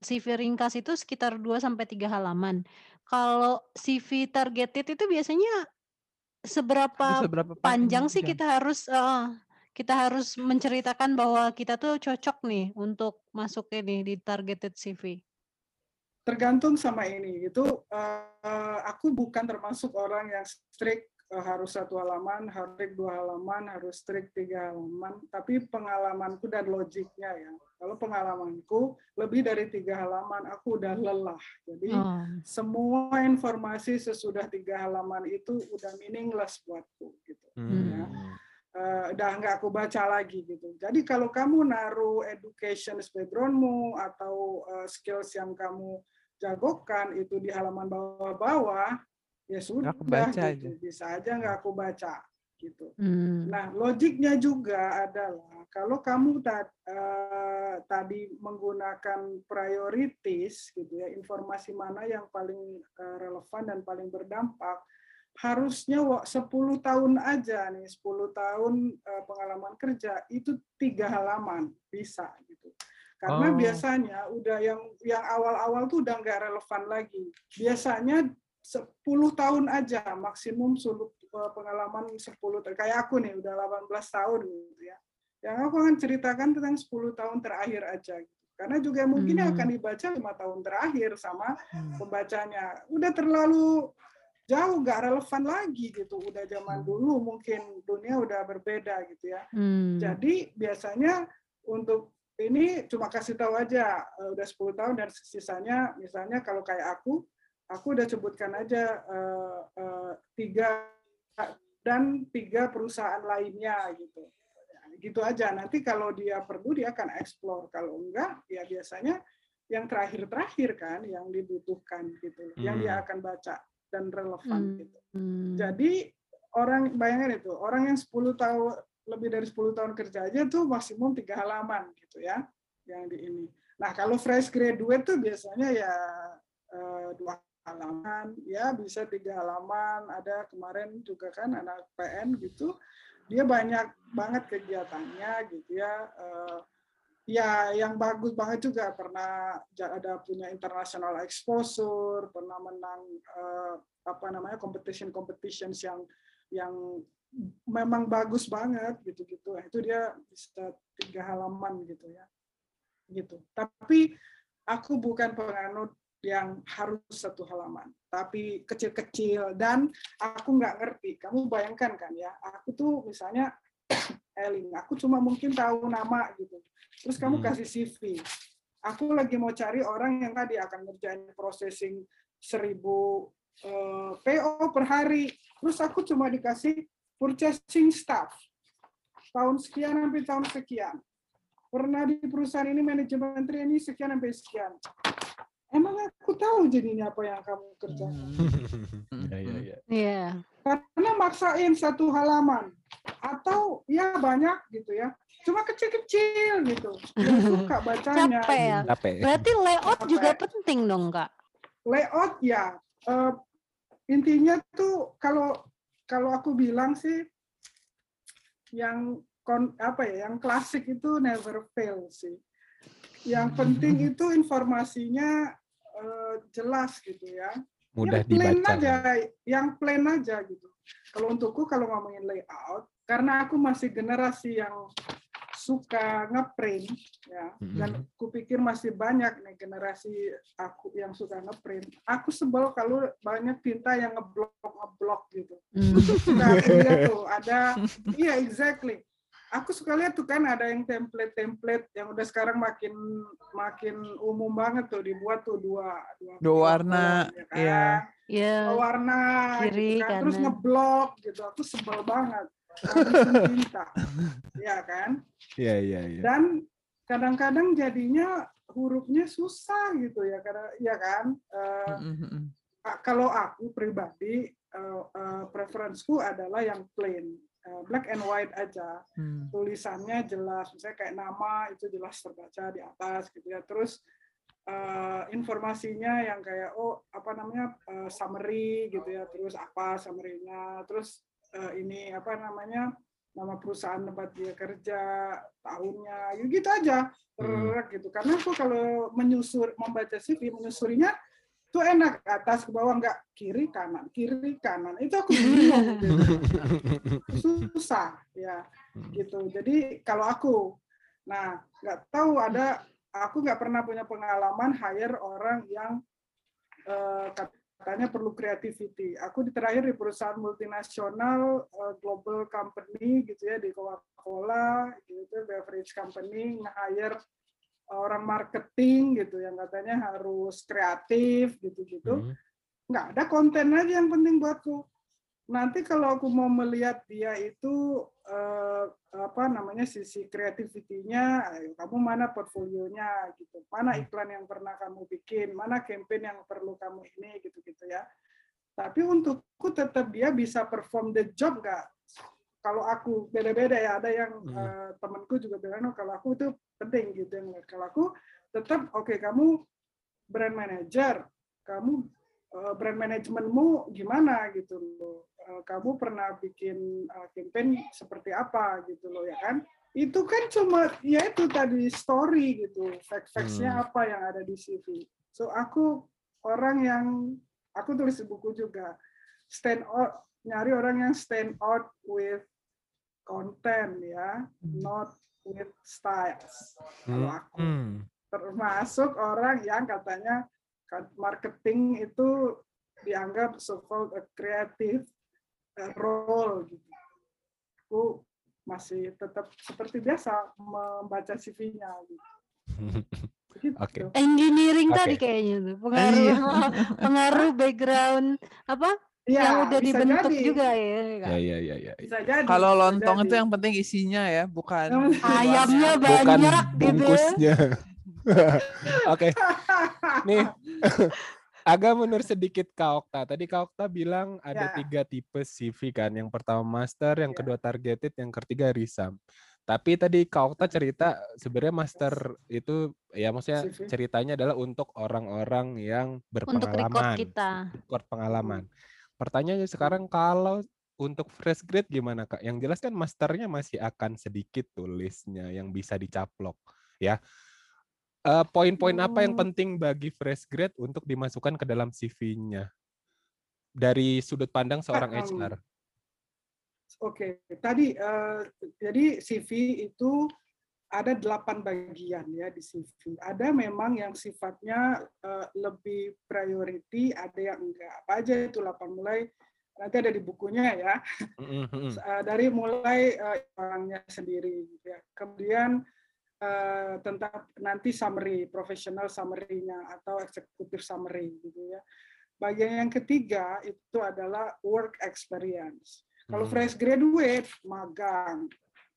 CV ringkas itu sekitar 2 sampai 3 halaman. Kalau CV targeted itu biasanya seberapa seberapa panjang sih panjang? kita harus eh, kita harus menceritakan bahwa kita tuh cocok nih untuk masuk ini di targeted CV. tergantung sama ini itu eh, aku bukan termasuk orang yang strict eh, harus satu halaman harus strict dua halaman harus strict tiga halaman tapi pengalamanku dan logiknya ya kalau pengalamanku lebih dari tiga halaman aku udah lelah jadi Oh. semua informasi sesudah tiga halaman itu udah meaningless buatku gitu Hmm. ya eh, udah nggak aku baca lagi gitu. Jadi kalau kamu naruh education backgroundmu atau eh, skills yang kamu jagokan itu di halaman bawah-bawah, ya sudah kebaca gitu. Bisa aja nggak aku baca gitu. Hmm. Nah, logiknya juga adalah kalau kamu ta- eh, tadi menggunakan priorities gitu ya, informasi mana yang paling eh, relevan dan paling berdampak, harusnya wa- 10 tahun aja nih, 10 tahun eh, pengalaman kerja itu tiga halaman bisa gitu. Karena Oh. biasanya udah yang yang awal-awal tuh udah nggak relevan lagi. Biasanya 10 tahun aja maksimum sulu eh, pengalaman 10 tahun. Kayak aku nih udah 18 tahun gitu ya. Yang aku akan ceritakan tentang 10 tahun terakhir aja gitu. Karena juga mungkin Hmm. akan dibaca lima tahun terakhir sama Hmm. pembacanya. Udah terlalu jauh nggak relevan lagi gitu. Udah zaman dulu mungkin dunia udah berbeda gitu ya. Hmm. Jadi biasanya untuk ini cuma kasih tahu aja eh, udah 10 tahun dan sisanya misalnya kalau kayak aku, aku udah sebutkan aja eh, eh, tiga dan tiga perusahaan lainnya gitu. Ya, Gitu aja. Nanti kalau dia perlu dia akan explore. Kalau enggak ya biasanya yang terakhir-terakhir kan yang dibutuhkan gitu, yang dia Hmm. akan baca dan relevan Hmm. gitu. Hmm. Jadi orang bayangin itu, orang yang 10 tahun lebih dari 10 tahun kerja aja tuh maksimum tiga halaman gitu ya, yang di ini. Nah kalau fresh graduate tuh biasanya ya eh, dua halaman, ya bisa tiga halaman. Ada kemarin juga kan anak PN gitu, dia banyak banget kegiatannya gitu ya. Eh, ya yang bagus banget juga pernah ada punya international exposure, pernah menang eh, apa namanya competition competitions yang yang memang bagus banget gitu-gitu. Nah, Itu dia bisa tiga halaman gitu ya. Gitu. Tapi aku bukan penganut yang harus satu halaman, tapi kecil-kecil dan aku nggak ngerti. Kamu bayangkan kan ya, aku tuh misalnya Elin, aku cuma mungkin tahu nama gitu. Terus kamu Hmm. kasih CV. Aku lagi mau cari orang yang tadi akan ngerjain processing seribu eh, PO per hari. Terus aku cuma dikasih purchasing staff. Tahun sekian sampai tahun sekian. Pernah di perusahaan ini manajemen ini sekian sampai sekian. Emang aku tahu jadinya apa yang kamu kerjakan. Hmm. [laughs] Ya, ya, ya. Iya. Karena maksain satu halaman. Atau ya banyak gitu ya. Cuma kecil-kecil gitu. Yang [laughs] suka bacanya. Capek ya. gitu. Capek. Berarti layout juga Capek. penting dong, Kak. layout ya eh, intinya tuh kalau kalau aku bilang sih yang kon, apa ya yang klasik itu never fail sih yang penting [laughs] itu informasinya eh, jelas gitu ya Mudah yang plain dibaca. aja yang plain aja gitu. Kalau untukku kalau ngomongin layout, karena aku masih generasi yang suka ngeprint ya dan kupikir masih banyak nih generasi aku yang suka ngeprint. Aku sebel kalau banyak tinta yang ngeblok ngeblok gitu. Hmm. suka aku lihat [laughs] tuh ada iya exactly aku suka lihat tuh kan ada yang template-template yang udah sekarang makin makin umum banget tuh dibuat tuh dua dua, Dua warna, ya kan? iya. Ya, Dua warna Kiri, gitu kan. terus ngeblok gitu aku sebel banget [laughs] tinta ya kan Iya, iya, iya. dan kadang-kadang jadinya hurufnya susah gitu ya karena ya kan Mm, a- kalau aku pribadi eh, eh, preferensiku adalah yang plain black and white aja. Hmm. tulisannya jelas misalnya kayak nama itu jelas terbaca di atas gitu ya. Terus eh, informasinya yang kayak oh apa namanya eh, summary gitu ya. Terus apa summary-nya. Terus eh, ini apa namanya nama perusahaan tempat dia kerja tahunnya. Ya gitu aja Terek gitu. Karena aku kalau menyusur membaca CV menyusurinya itu enak atas ke bawah nggak kiri kanan kiri kanan. Itu aku bingung gitu. [laughs] susah ya gitu. Jadi kalau aku nah nggak tahu ada aku nggak pernah punya pengalaman hire orang yang eh, katanya perlu creativity. Aku di terakhir di perusahaan multinasional eh, global company gitu ya di Coca-Cola gitu beverage company nge-hire orang marketing gitu yang katanya harus kreatif gitu-gitu Hmm. nggak ada konten aja yang penting buatku. Nanti kalau aku mau melihat dia itu eh, apa namanya sisi kreativitinya, kamu mana portfolionya gitu, mana iklan yang pernah kamu bikin, mana campaign yang perlu kamu ini gitu-gitu ya. Tapi untukku tetap dia bisa perform the job nggak? Kalau aku beda-beda ya, ada yang Hmm. eh, temanku juga bilang, "Oh, kalau aku itu penting gitu. Kalau aku tetap oke kamu brand manager, kamu eh, brand manajemenmu gimana gitu loh. Eh, Kamu pernah bikin eh, campaign seperti apa gitu loh ya kan? Itu kan cuma ya itu tadi story gitu, fact-factsnya Hmm. apa yang ada di CV. So aku orang yang aku tulis di buku juga stand out nyari orang yang stand out with content ya, not with styles. Kalau aku Hmm. termasuk orang yang katanya marketing itu dianggap so-called a creative role gitu. Aku masih tetap seperti biasa membaca CV-nya gitu. Gitu. [laughs] Oke. engineering Oke. tadi kayaknya tuh pengaruh Iya. [laughs] pengaruh background apa Ya, yang udah bisa dibentuk jadi. juga ya Kak? Ya, ya, ya, ya. Bisa jadi. Kalau lontong jadi. itu yang penting isinya ya, bukan ayamnya. Bukan banyak gitu ya. bungkusnya. [laughs] Oke. Nih, [laughs] agak mundur sedikit Kak Okta. Tadi Kak Okta bilang ada Ya. tiga tipe CV kan. Yang pertama master, yang Ya. kedua targeted, yang ketiga risam. Tapi tadi Kak Okta cerita sebenarnya master itu ya maksudnya CV. ceritanya adalah untuk orang-orang yang untuk record berpengalaman. kita record pengalaman. Pertanyaannya sekarang kalau untuk fresh grade gimana kak? Yang jelas kan masternya masih akan sedikit tulisnya yang bisa dicaplok, ya. Eh, Poin-poin apa yang Hmm. penting bagi fresh grade untuk dimasukkan ke dalam CV-nya dari sudut pandang seorang Em, HR? Oke, tadi eh, jadi CV itu ada delapan bagian ya di CV. Ada memang yang sifatnya eh, lebih priority, ada yang enggak. Apa aja itu delapan mulai nanti ada di bukunya ya. [laughs] Eh, dari mulai eh, orangnya sendiri. gitu ya. Kemudian eh, tentang nanti summary, professional summary-nya atau executive summary gitu ya. Bagian yang ketiga itu adalah work experience. Kalau fresh graduate magang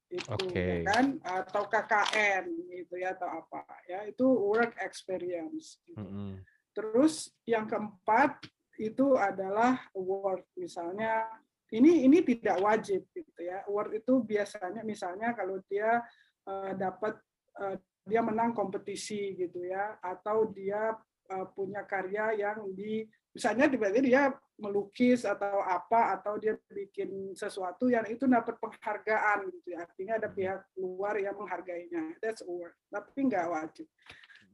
itu Oke. ya kan atau KKN gitu ya atau apa ya itu work experience. gitu. Mm, mm. Terus yang keempat itu adalah award misalnya ini ini tidak wajib gitu ya. Award itu biasanya misalnya kalau dia eh, dapat eh, dia menang kompetisi gitu ya atau dia eh, punya karya yang di misalnya tiba-tiba dia melukis atau apa atau dia bikin sesuatu yang itu dapat penghargaan gitu ya. Artinya ada pihak luar yang menghargainya. That's award. Tapi nggak wajib.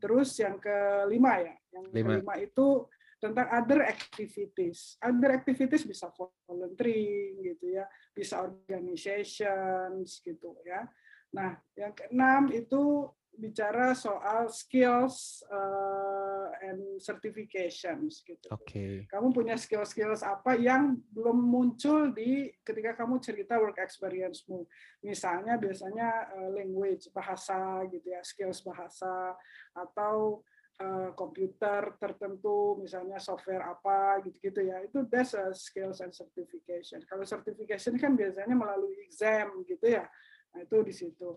Terus yang kelima ya, yang Lima. kelima itu tentang other activities. Other activities bisa volunteering gitu ya, bisa organizations gitu ya. Nah, yang keenam itu bicara soal skills uh, and certifications gitu. Oke. Okay. Kamu punya skill-skills apa yang belum muncul di ketika kamu cerita work experience-mu. Misalnya biasanya uh, language bahasa gitu ya, skills bahasa atau uh, komputer tertentu, misalnya software apa gitu-gitu ya. Itu that's a skills and certification. Kalau certification kan biasanya melalui exam gitu ya. Nah, itu di situ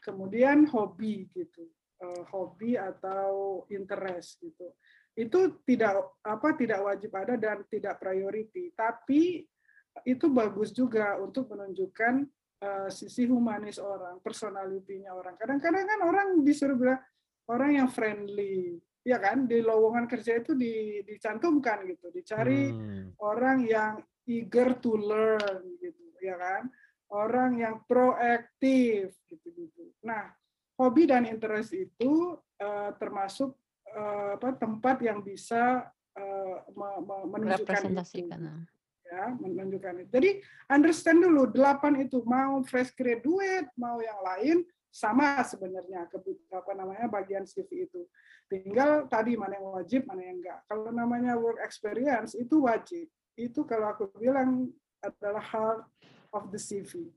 kemudian hobi gitu uh, hobi atau interest gitu. Itu tidak apa tidak wajib ada dan tidak priority. Tapi itu bagus juga untuk menunjukkan uh, sisi humanis orang personalitinya orang. Kadang-kadang kan orang disuruh bilang orang yang friendly ya kan? Di lowongan kerja itu di, dicantumkan gitu. Dicari hmm. orang yang eager to learn gitu ya kan orang yang proaktif gitu-gitu. Nah, hobi dan interest itu uh, termasuk uh, apa tempat yang bisa uh, menunjukkan itu. Ya, menunjukkan itu. Jadi understand dulu delapan itu mau fresh graduate, mau yang lain sama sebenarnya ke apa namanya bagian CV itu. Tinggal tadi mana yang wajib, mana yang enggak. Kalau namanya work experience itu wajib. Itu kalau aku bilang adalah hal of the CV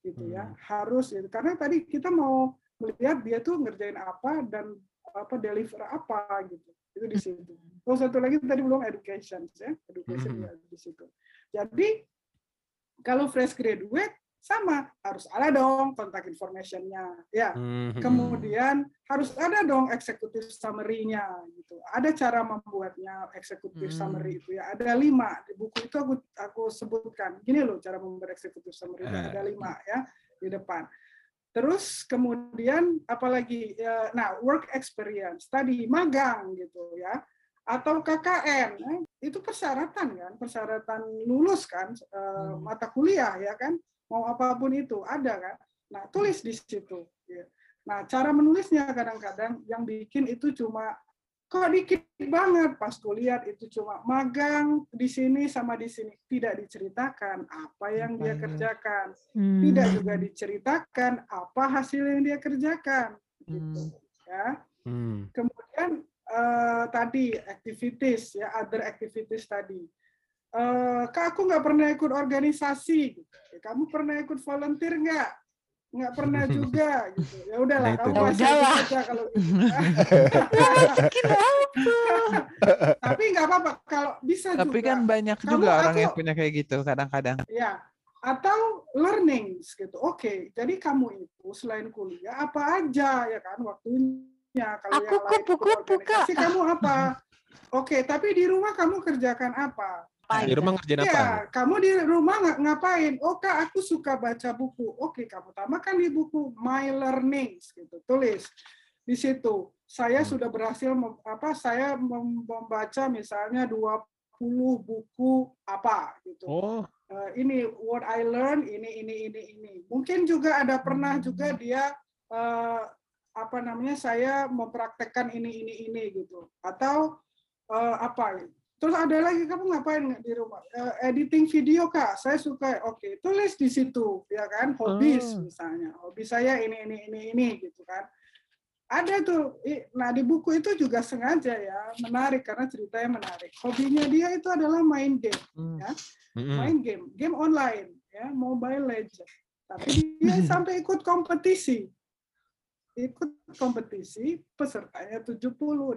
gitu ya. Hmm. harus gitu. Karena tadi kita mau melihat dia tuh ngerjain apa dan apa deliver apa gitu. Itu di situ. Oh satu lagi tadi belum education ya. Education hmm. ya di situ. Jadi kalau fresh graduate sama harus ada dong kontak informationnya. Ya hmm. kemudian harus ada dong eksekutif summary-nya gitu. Ada cara membuatnya eksekutif hmm. summary itu ya. Ada lima di buku itu aku aku sebutkan. Gini loh cara membuat eksekutif summary uh. ada lima ya di depan. Terus kemudian apalagi ya, nah work experience. Tadi magang gitu ya atau KKN eh, itu persyaratan kan persyaratan lulus kan uh, mata kuliah ya kan mau apa pun itu ada kan nah tulis di situ ya. nah cara menulisnya kadang-kadang yang bikin itu cuma kok dikit banget pas kulihat itu cuma magang di sini sama di sini tidak diceritakan apa yang dia kerjakan hmm. tidak juga diceritakan apa hasil yang dia kerjakan gitu hmm. ya hmm. kemudian uh, tadi activities ya other activities tadi uh, kak aku nggak pernah ikut organisasi. Gitu. kamu pernah ikut volunteer nggak? Nggak pernah juga. Gitu. Ya udahlah nah, kamu masih aja kalau gitu. [laughs] tapi nggak apa-apa kalau bisa tapi juga. kan banyak kamu juga orang yang punya kayak gitu kadang-kadang. Ya atau learning gitu. Oke okay, jadi kamu itu selain kuliah apa aja ya kan waktunya kalau aku yang lain kupu-kupu kamu apa? Oke okay, tapi di rumah kamu kerjakan apa ngapain? Di rumah ngerjain apa? Ya, kamu di rumah ngapain? Oh kak, aku suka baca buku. Oke, kamu tambahkan di buku My Learnings gitu. Tulis di situ. Saya hmm. sudah berhasil apa? Saya membaca misalnya 20 buku apa gitu. Oh. Uh, ini what I learn, ini ini ini ini. Mungkin juga ada pernah hmm. juga dia uh, apa namanya saya mempraktekkan ini ini ini gitu. Atau uh, apa Terus ada lagi kamu ngapain di rumah? Uh, editing video kak, saya suka. Oke, okay. tulis di situ, ya kan? Hobis oh. misalnya. Hobi saya ini ini ini ini gitu kan. Ada tuh. Nah di buku itu juga sengaja ya menarik karena ceritanya menarik. Hobinya dia itu adalah main game, hmm. ya. Main game, game online, ya, Mobile Legend. Tapi dia [laughs] sampai ikut kompetisi ikut kompetisi pesertanya 70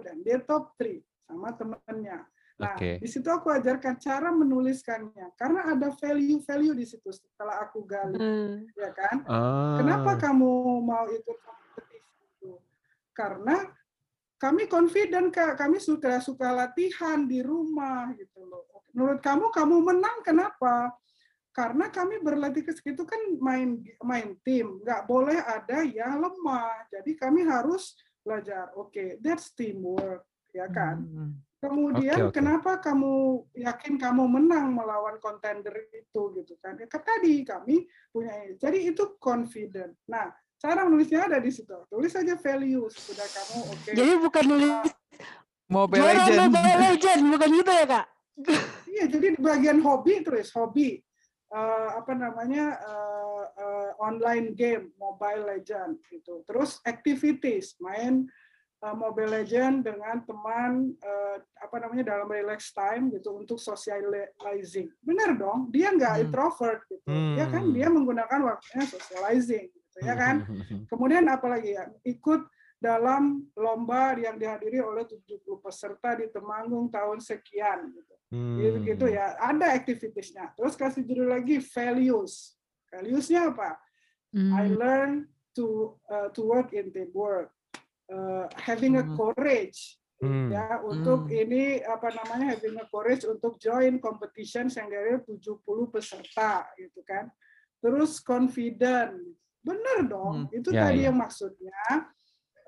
dan dia top 3 sama temennya. Nah, okay. di situ aku ajarkan cara menuliskannya karena ada value-value di situ setelah aku gali, hmm. ya kan? Ah. Kenapa kamu mau ikut kompetisi itu? Karena kami confident kak, kami suka suka latihan di rumah gitu loh. Menurut kamu kamu menang kenapa? Karena kami berlatih ke situ kan main main tim, nggak boleh ada yang lemah. Jadi kami harus belajar. Oke, okay, that's teamwork, ya kan? Hmm. Kemudian okay, okay. kenapa kamu yakin kamu menang melawan kontender itu gitu kan? Ya, tadi kami punya ini. Jadi itu confident. Nah, cara menulisnya ada di situ. Tulis saja value sudah kamu oke. Okay. Jadi bukan nulis Mobile Juara Legend. Mobile Legend bukan gitu ya kak? Iya, jadi di bagian hobi terus hobi Eh, apa namanya eh, eh, online game Mobile Legend gitu. Terus activities main eh, Mobile Legend dengan teman eh, apa namanya dalam relax time gitu untuk socializing. Benar dong, dia nggak Hmm. introvert gitu. Ya kan Hmm. dia menggunakan waktunya socializing gitu ya kan. Kemudian apalagi ya, ikut dalam lomba yang dihadiri oleh 70 peserta di Temanggung tahun sekian gitu. Gitu, gitu Hmm. ya. Ada activitiesnya. Terus kasih judul lagi values. Valuesnya apa? I Hmm. learn to uh, to work in teamwork. Uh, having a Hmm. courage Hmm. ya untuk Hmm. ini apa namanya having a courage untuk join competition yang dari 70 peserta gitu kan. Terus confident. Benar dong. Hmm. Itu Ya, tadi ya. yang maksudnya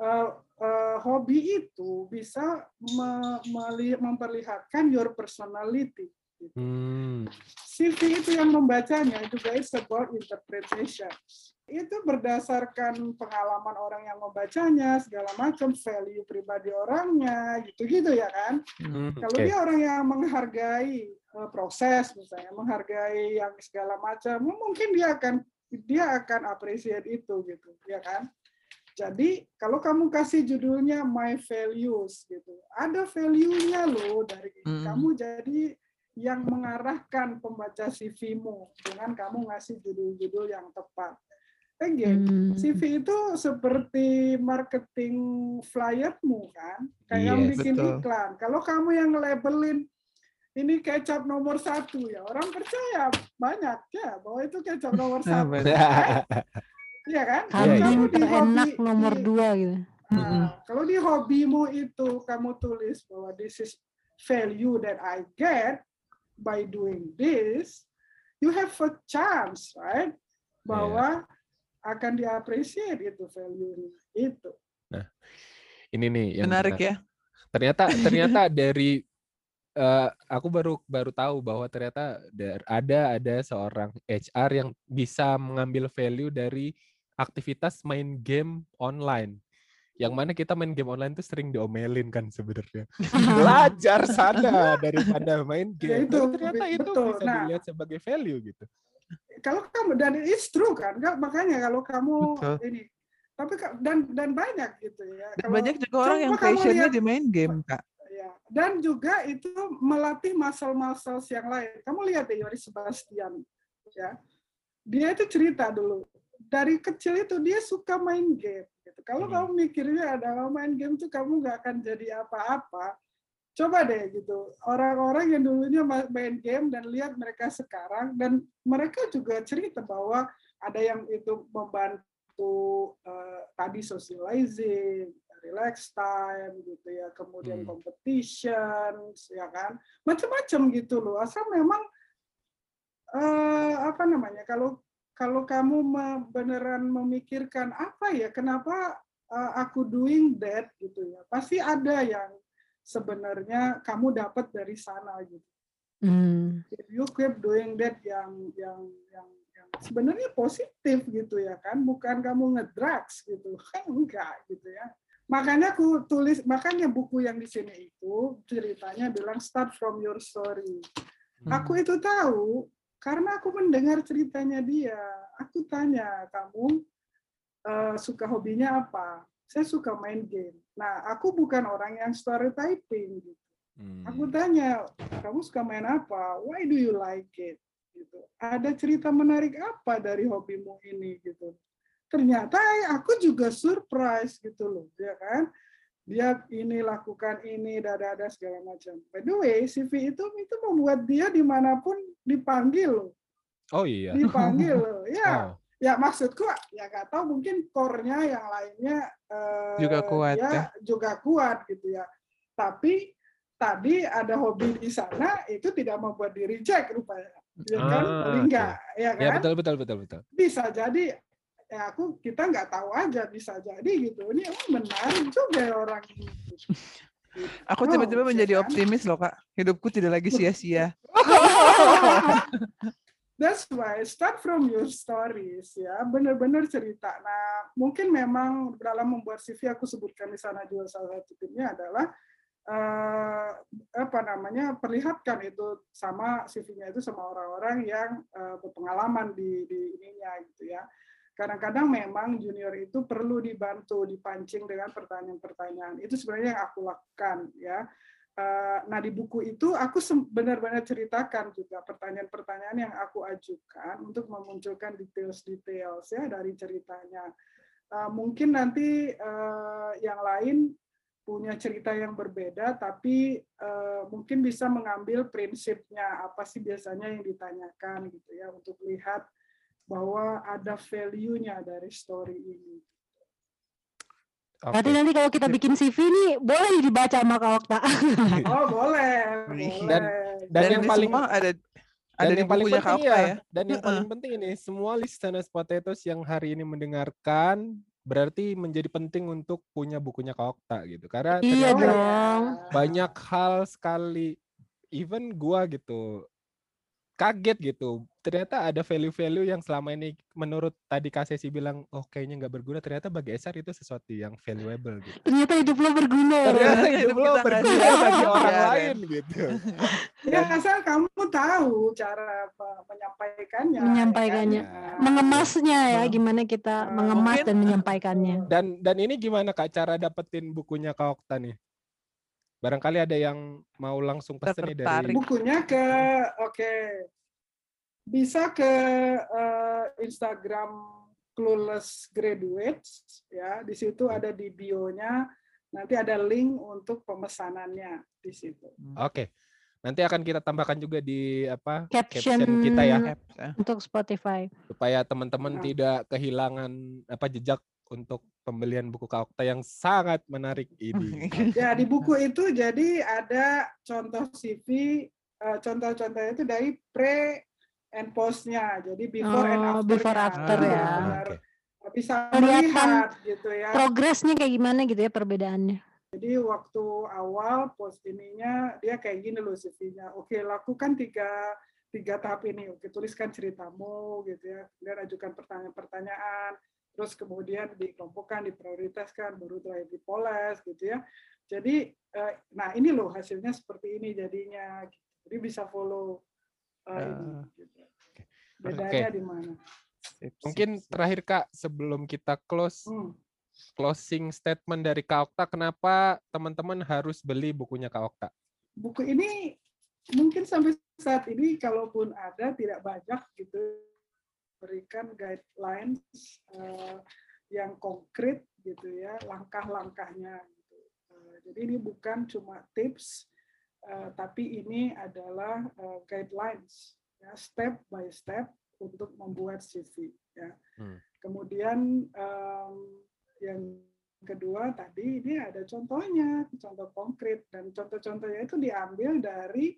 uh, uh, hobi itu bisa me- meli- memperlihatkan your personality. gitu. Hmm. CV itu yang membacanya juga it's about interpretation. Itu berdasarkan pengalaman orang yang membacanya, segala macam value pribadi orangnya, gitu-gitu ya kan. Hmm. Kalau dia orang yang menghargai eh, proses misalnya, menghargai yang segala macam, mungkin dia akan dia akan appreciate itu gitu, ya kan. Jadi kalau kamu kasih judulnya My Values gitu, ada value-nya loh dari Hmm. kamu jadi yang mengarahkan pembaca CV-mu dengan kamu ngasih judul-judul yang tepat. Again, Hmm. CV itu seperti marketing flyermu kan, kayak yang Yes. bikin Betul. iklan. Kalau kamu yang labelin ini kecap nomor satu ya orang percaya banyak ya bahwa itu kecap nomor [laughs] satu, [laughs] iya kan? Iya, Kalau iya. kamu di terenak hobi- nomor di- dua gitu. Nah, kalau di hobimu itu kamu tulis bahwa this is value that I get by doing this, you have a chance, right? Bahwa akan diapresiasi itu value itu. Ini nih yang Menarik menarik. ya. ternyata [laughs] ternyata dari eh, aku baru baru tahu bahwa ternyata ada ada seorang HR yang bisa mengambil value dari aktivitas main game online yang mana kita main game online itu sering diomelin kan sebenarnya [laughs] belajar sana daripada main Ya, game itu, Tapi ternyata itu betul. bisa Nah. dilihat sebagai value gitu Kalau kamu dan it's true kan, Nggak, makanya kalau kamu Betul. ini, tapi dan dan banyak gitu ya. Dan Kalau- banyak juga orang yang passionnya di main game, Kak. Ya. Dan juga itu melatih muscle-muscle yang lain. Kamu lihat deh Yoris Sebastian, ya. Dia itu cerita dulu. Dari kecil itu dia suka main game. Gitu. Kalau Hmm. kamu mikirnya adalah main game itu kamu nggak akan jadi apa-apa. Coba deh gitu. Orang-orang yang dulunya ma- main game dan lihat mereka sekarang dan mereka juga cerita bahwa ada yang itu membantu eh, tadi socializing, relax time gitu ya, kemudian Hmm. competition, ya kan, macam-macam gitu loh. Asal memang eh, apa namanya? Kalau kalau kamu beneran memikirkan apa ya, kenapa eh, aku doing that gitu ya, pasti ada yang sebenarnya kamu dapat dari sana gitu. Hmm. If you keep doing that yang yang yang yang sebenarnya positif gitu ya kan, bukan kamu ngedrugs gitu, [laughs] kan enggak gitu ya. Makanya aku tulis, makanya buku yang di sini itu ceritanya bilang start from your story. Aku itu tahu karena aku mendengar ceritanya dia. Aku tanya, kamu eh, suka hobinya apa? Saya suka main game. Nah, aku bukan orang yang storytyping gitu. Hmm. Aku tanya, kamu suka main apa? Why do you like it? Gitu. Ada cerita menarik apa dari hobimu ini gitu. Ternyata aku juga surprise gitu loh, ya kan? Dia ini lakukan ini, dada-dada segala macam. By the way, CV itu itu membuat dia di mana pun dipanggil loh, oh iya dipanggil loh. Ya, [laughs] oh. Ya maksudku ya nggak tahu mungkin core-nya yang lainnya eh, Juga kuat, dia ya. juga kuat gitu ya tapi tadi ada hobi di sana itu tidak membuat di reject rupanya ya kan Ah, paling oke. enggak ya kan ya betul betul betul betul bisa jadi ya aku kita nggak tahu aja bisa jadi gitu ini oh, menarik juga ya orang ini [laughs] Aku Oh, tiba-tiba ya menjadi kan? optimis loh, Kak. Hidupku tidak lagi sia-sia. [laughs] That's why start from your stories ya, benar-benar cerita. Nah, mungkin memang dalam membuat CV aku sebutkan di sana juga salah satu tipnya adalah eh, apa namanya perlihatkan itu sama CV-nya itu sama orang-orang yang eh, berpengalaman di di ininya gitu ya. Kadang-kadang memang junior itu perlu dibantu, dipancing dengan pertanyaan-pertanyaan. Itu sebenarnya yang aku lakukan ya. Eh, Nah di buku itu aku benar-benar ceritakan juga pertanyaan-pertanyaan yang aku ajukan untuk memunculkan details-details ya dari ceritanya. Eh, Mungkin nanti eh, yang lain punya cerita yang berbeda, tapi mungkin bisa mengambil prinsipnya apa sih biasanya yang ditanyakan gitu ya untuk lihat bahwa ada value-nya dari story ini. Berarti Oke. nanti kalau kita bikin CV nih boleh dibaca sama Kak Okta. [laughs] Oh boleh, boleh. Dan- Dan, yang ini paling semua ada ada dan yang paling penting Kak Okta ya, ya. dan yang Heeh. paling penting ini semua listeners potatoes yang hari ini mendengarkan berarti menjadi penting untuk punya bukunya Kak Okta gitu. Karena Iya dong. banyak hal sekali even gua gitu kaget gitu ternyata ada value-value yang selama ini menurut tadi Kak Sesi bilang oh kayaknya nggak berguna ternyata bagi SR itu sesuatu yang valuable gitu Ternyata hidup lo berguna. ya. ternyata Hidup hidup lo berguna bagi orang biarin. lain gitu [laughs] Ya asal kamu tahu cara apa- menyampaikannya. ya Menyampaikannya. kan? Ya. Mengemasnya ya, Hmm. gimana kita Ah, mengemas mungkin- dan menyampaikannya. dan dan ini gimana Kak cara dapetin bukunya Kak Okta nih barangkali ada yang mau langsung pesen nih dari. Bukunya ke oke. Bisa ke eh, Instagram Clueless Graduates ya. Di situ ada di bio-nya nanti ada link untuk pemesanannya di situ. Oke. Nanti akan kita tambahkan juga di apa Caption, caption kita ya ya. untuk Spotify. supaya teman-teman Nah. tidak kehilangan apa jejak untuk pembelian buku Kak Okta yang sangat menarik ini. [laughs] Ya di buku itu jadi ada contoh CV, eh, contoh-contohnya itu dari pre and post-nya. Jadi before and Oh, after. before after ya. Oke. Bisa Kelihatan melihat gitu ya. Progresnya kayak gimana gitu ya perbedaannya. Jadi waktu awal post ininya dia kayak gini loh CV-nya. Oke, lakukan tiga tiga tahap ini. Oke, tuliskan ceritamu gitu ya. Kemudian ajukan pertanyaan-pertanyaan. Terus kemudian dikelompokkan, diprioritaskan, baru terakhir dipoles gitu ya. Jadi eh, nah ini loh hasilnya seperti ini jadinya. Jadi bisa follow eh, ini gitu. Bedanya di mana? Mungkin terakhir Kak sebelum kita close Hmm. closing statement dari Kak Okta kenapa teman-teman harus beli bukunya Kak Okta? buku ini mungkin sampai saat ini kalaupun ada tidak banyak gitu berikan guidelines eh, yang konkret gitu ya langkah-langkahnya gitu. Eh, jadi ini bukan cuma tips eh, tapi ini adalah eh, guidelines ya step by step untuk membuat CV ya. Hmm. Kemudian em, yang kedua tadi ini ada contohnya, contoh konkret dan contoh-contohnya itu diambil dari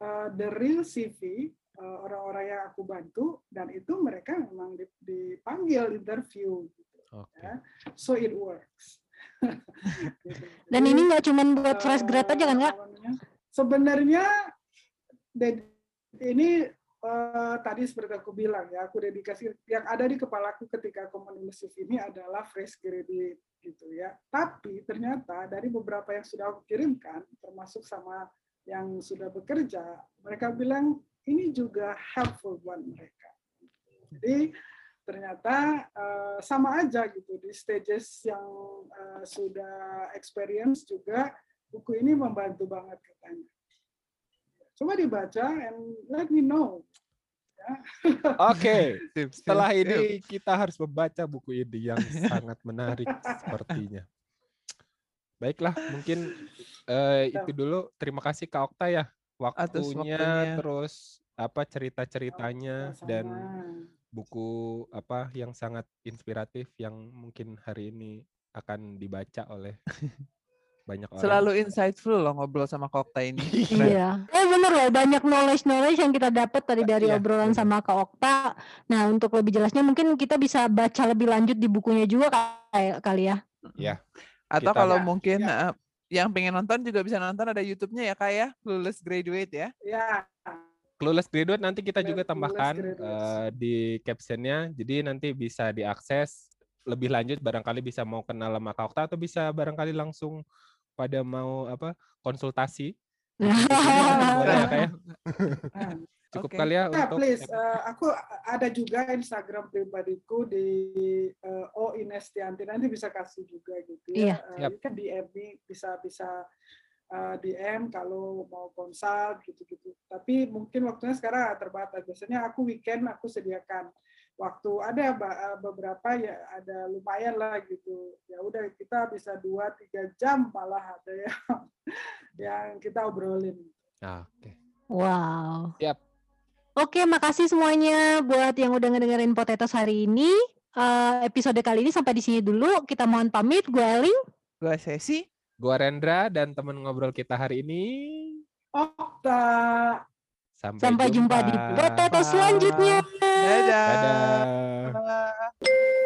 uh, the real CV uh, orang-orang yang aku bantu dan itu mereka memang dip- dipanggil interview. Gitu, Oke. ya. So it works. [laughs] Gitu. Dan Jadi, ini nggak cuma buat fresh grad aja kan eh, namanya, Sebenarnya ini eh, tadi seperti aku bilang ya, aku dedikasi yang ada di kepalaku ketika aku menulis ini adalah fresh graduate gitu ya. Tapi ternyata dari beberapa yang sudah aku kirimkan, termasuk sama yang sudah bekerja, mereka bilang ini juga helpful buat mereka. Jadi ternyata eh, sama aja gitu di stages yang eh, sudah experience juga buku ini membantu banget katanya. Coba dibaca and let me know. [laughs] Oke, Sip, sip, setelah ini kita harus membaca buku ini yang sangat menarik sepertinya. Baiklah, mungkin eh, itu dulu. Terima kasih Kak Okta ya waktunya, waktunya. terus apa cerita-ceritanya Sama-sama. dan buku apa yang sangat inspiratif yang mungkin hari ini akan dibaca oleh [laughs] banyak orang. Selalu insightful loh ngobrol sama Kokta ini. Keren. [laughs] Iya. Eh bener loh, banyak knowledge-knowledge yang kita dapat tadi dari Iya, obrolan bener. sama Kak Okta. Nah, untuk lebih jelasnya mungkin kita bisa baca lebih lanjut di bukunya juga kali ya. Atau Kita- kalau Ya, mungkin ya. Yang pengen nonton juga bisa nonton ada YouTube-nya ya kak ya, Lulus Graduate ya. Ya, Clueless Graduate nanti kita juga Clueless tambahkan eh, di captionnya, jadi nanti bisa diakses lebih lanjut barangkali bisa mau kenal sama Kak Okta atau bisa barangkali langsung pada mau apa konsultasi. [laughs] Boleh ya kak ya? Nah, cukup Oke. kali ya Nah, untuk please, eh, aku ada juga Instagram pribadiku di eh, O Inestianti nanti bisa kasih juga gitu Iya. ya. Yap. you can DM bisa bisa eh, DM kalau mau konsult gitu-gitu. Tapi mungkin waktunya sekarang terbatas. Biasanya aku weekend aku sediakan waktu ada beberapa ya ada lumayan lah gitu. Ya udah kita bisa dua tiga jam malah ada yang [laughs] yang kita obrolin. Ah, oke Wow. Siap. Oke, makasih semuanya buat yang udah ngedengerin Potatoes hari ini. Eh, episode kali ini sampai di sini dulu. Kita mohon pamit. Gue Eling. Gue sesi. gua Rendra dan teman ngobrol kita hari ini Okta. sampai, Sampai jumpa di Potatoes selanjutnya. Dadah. dadah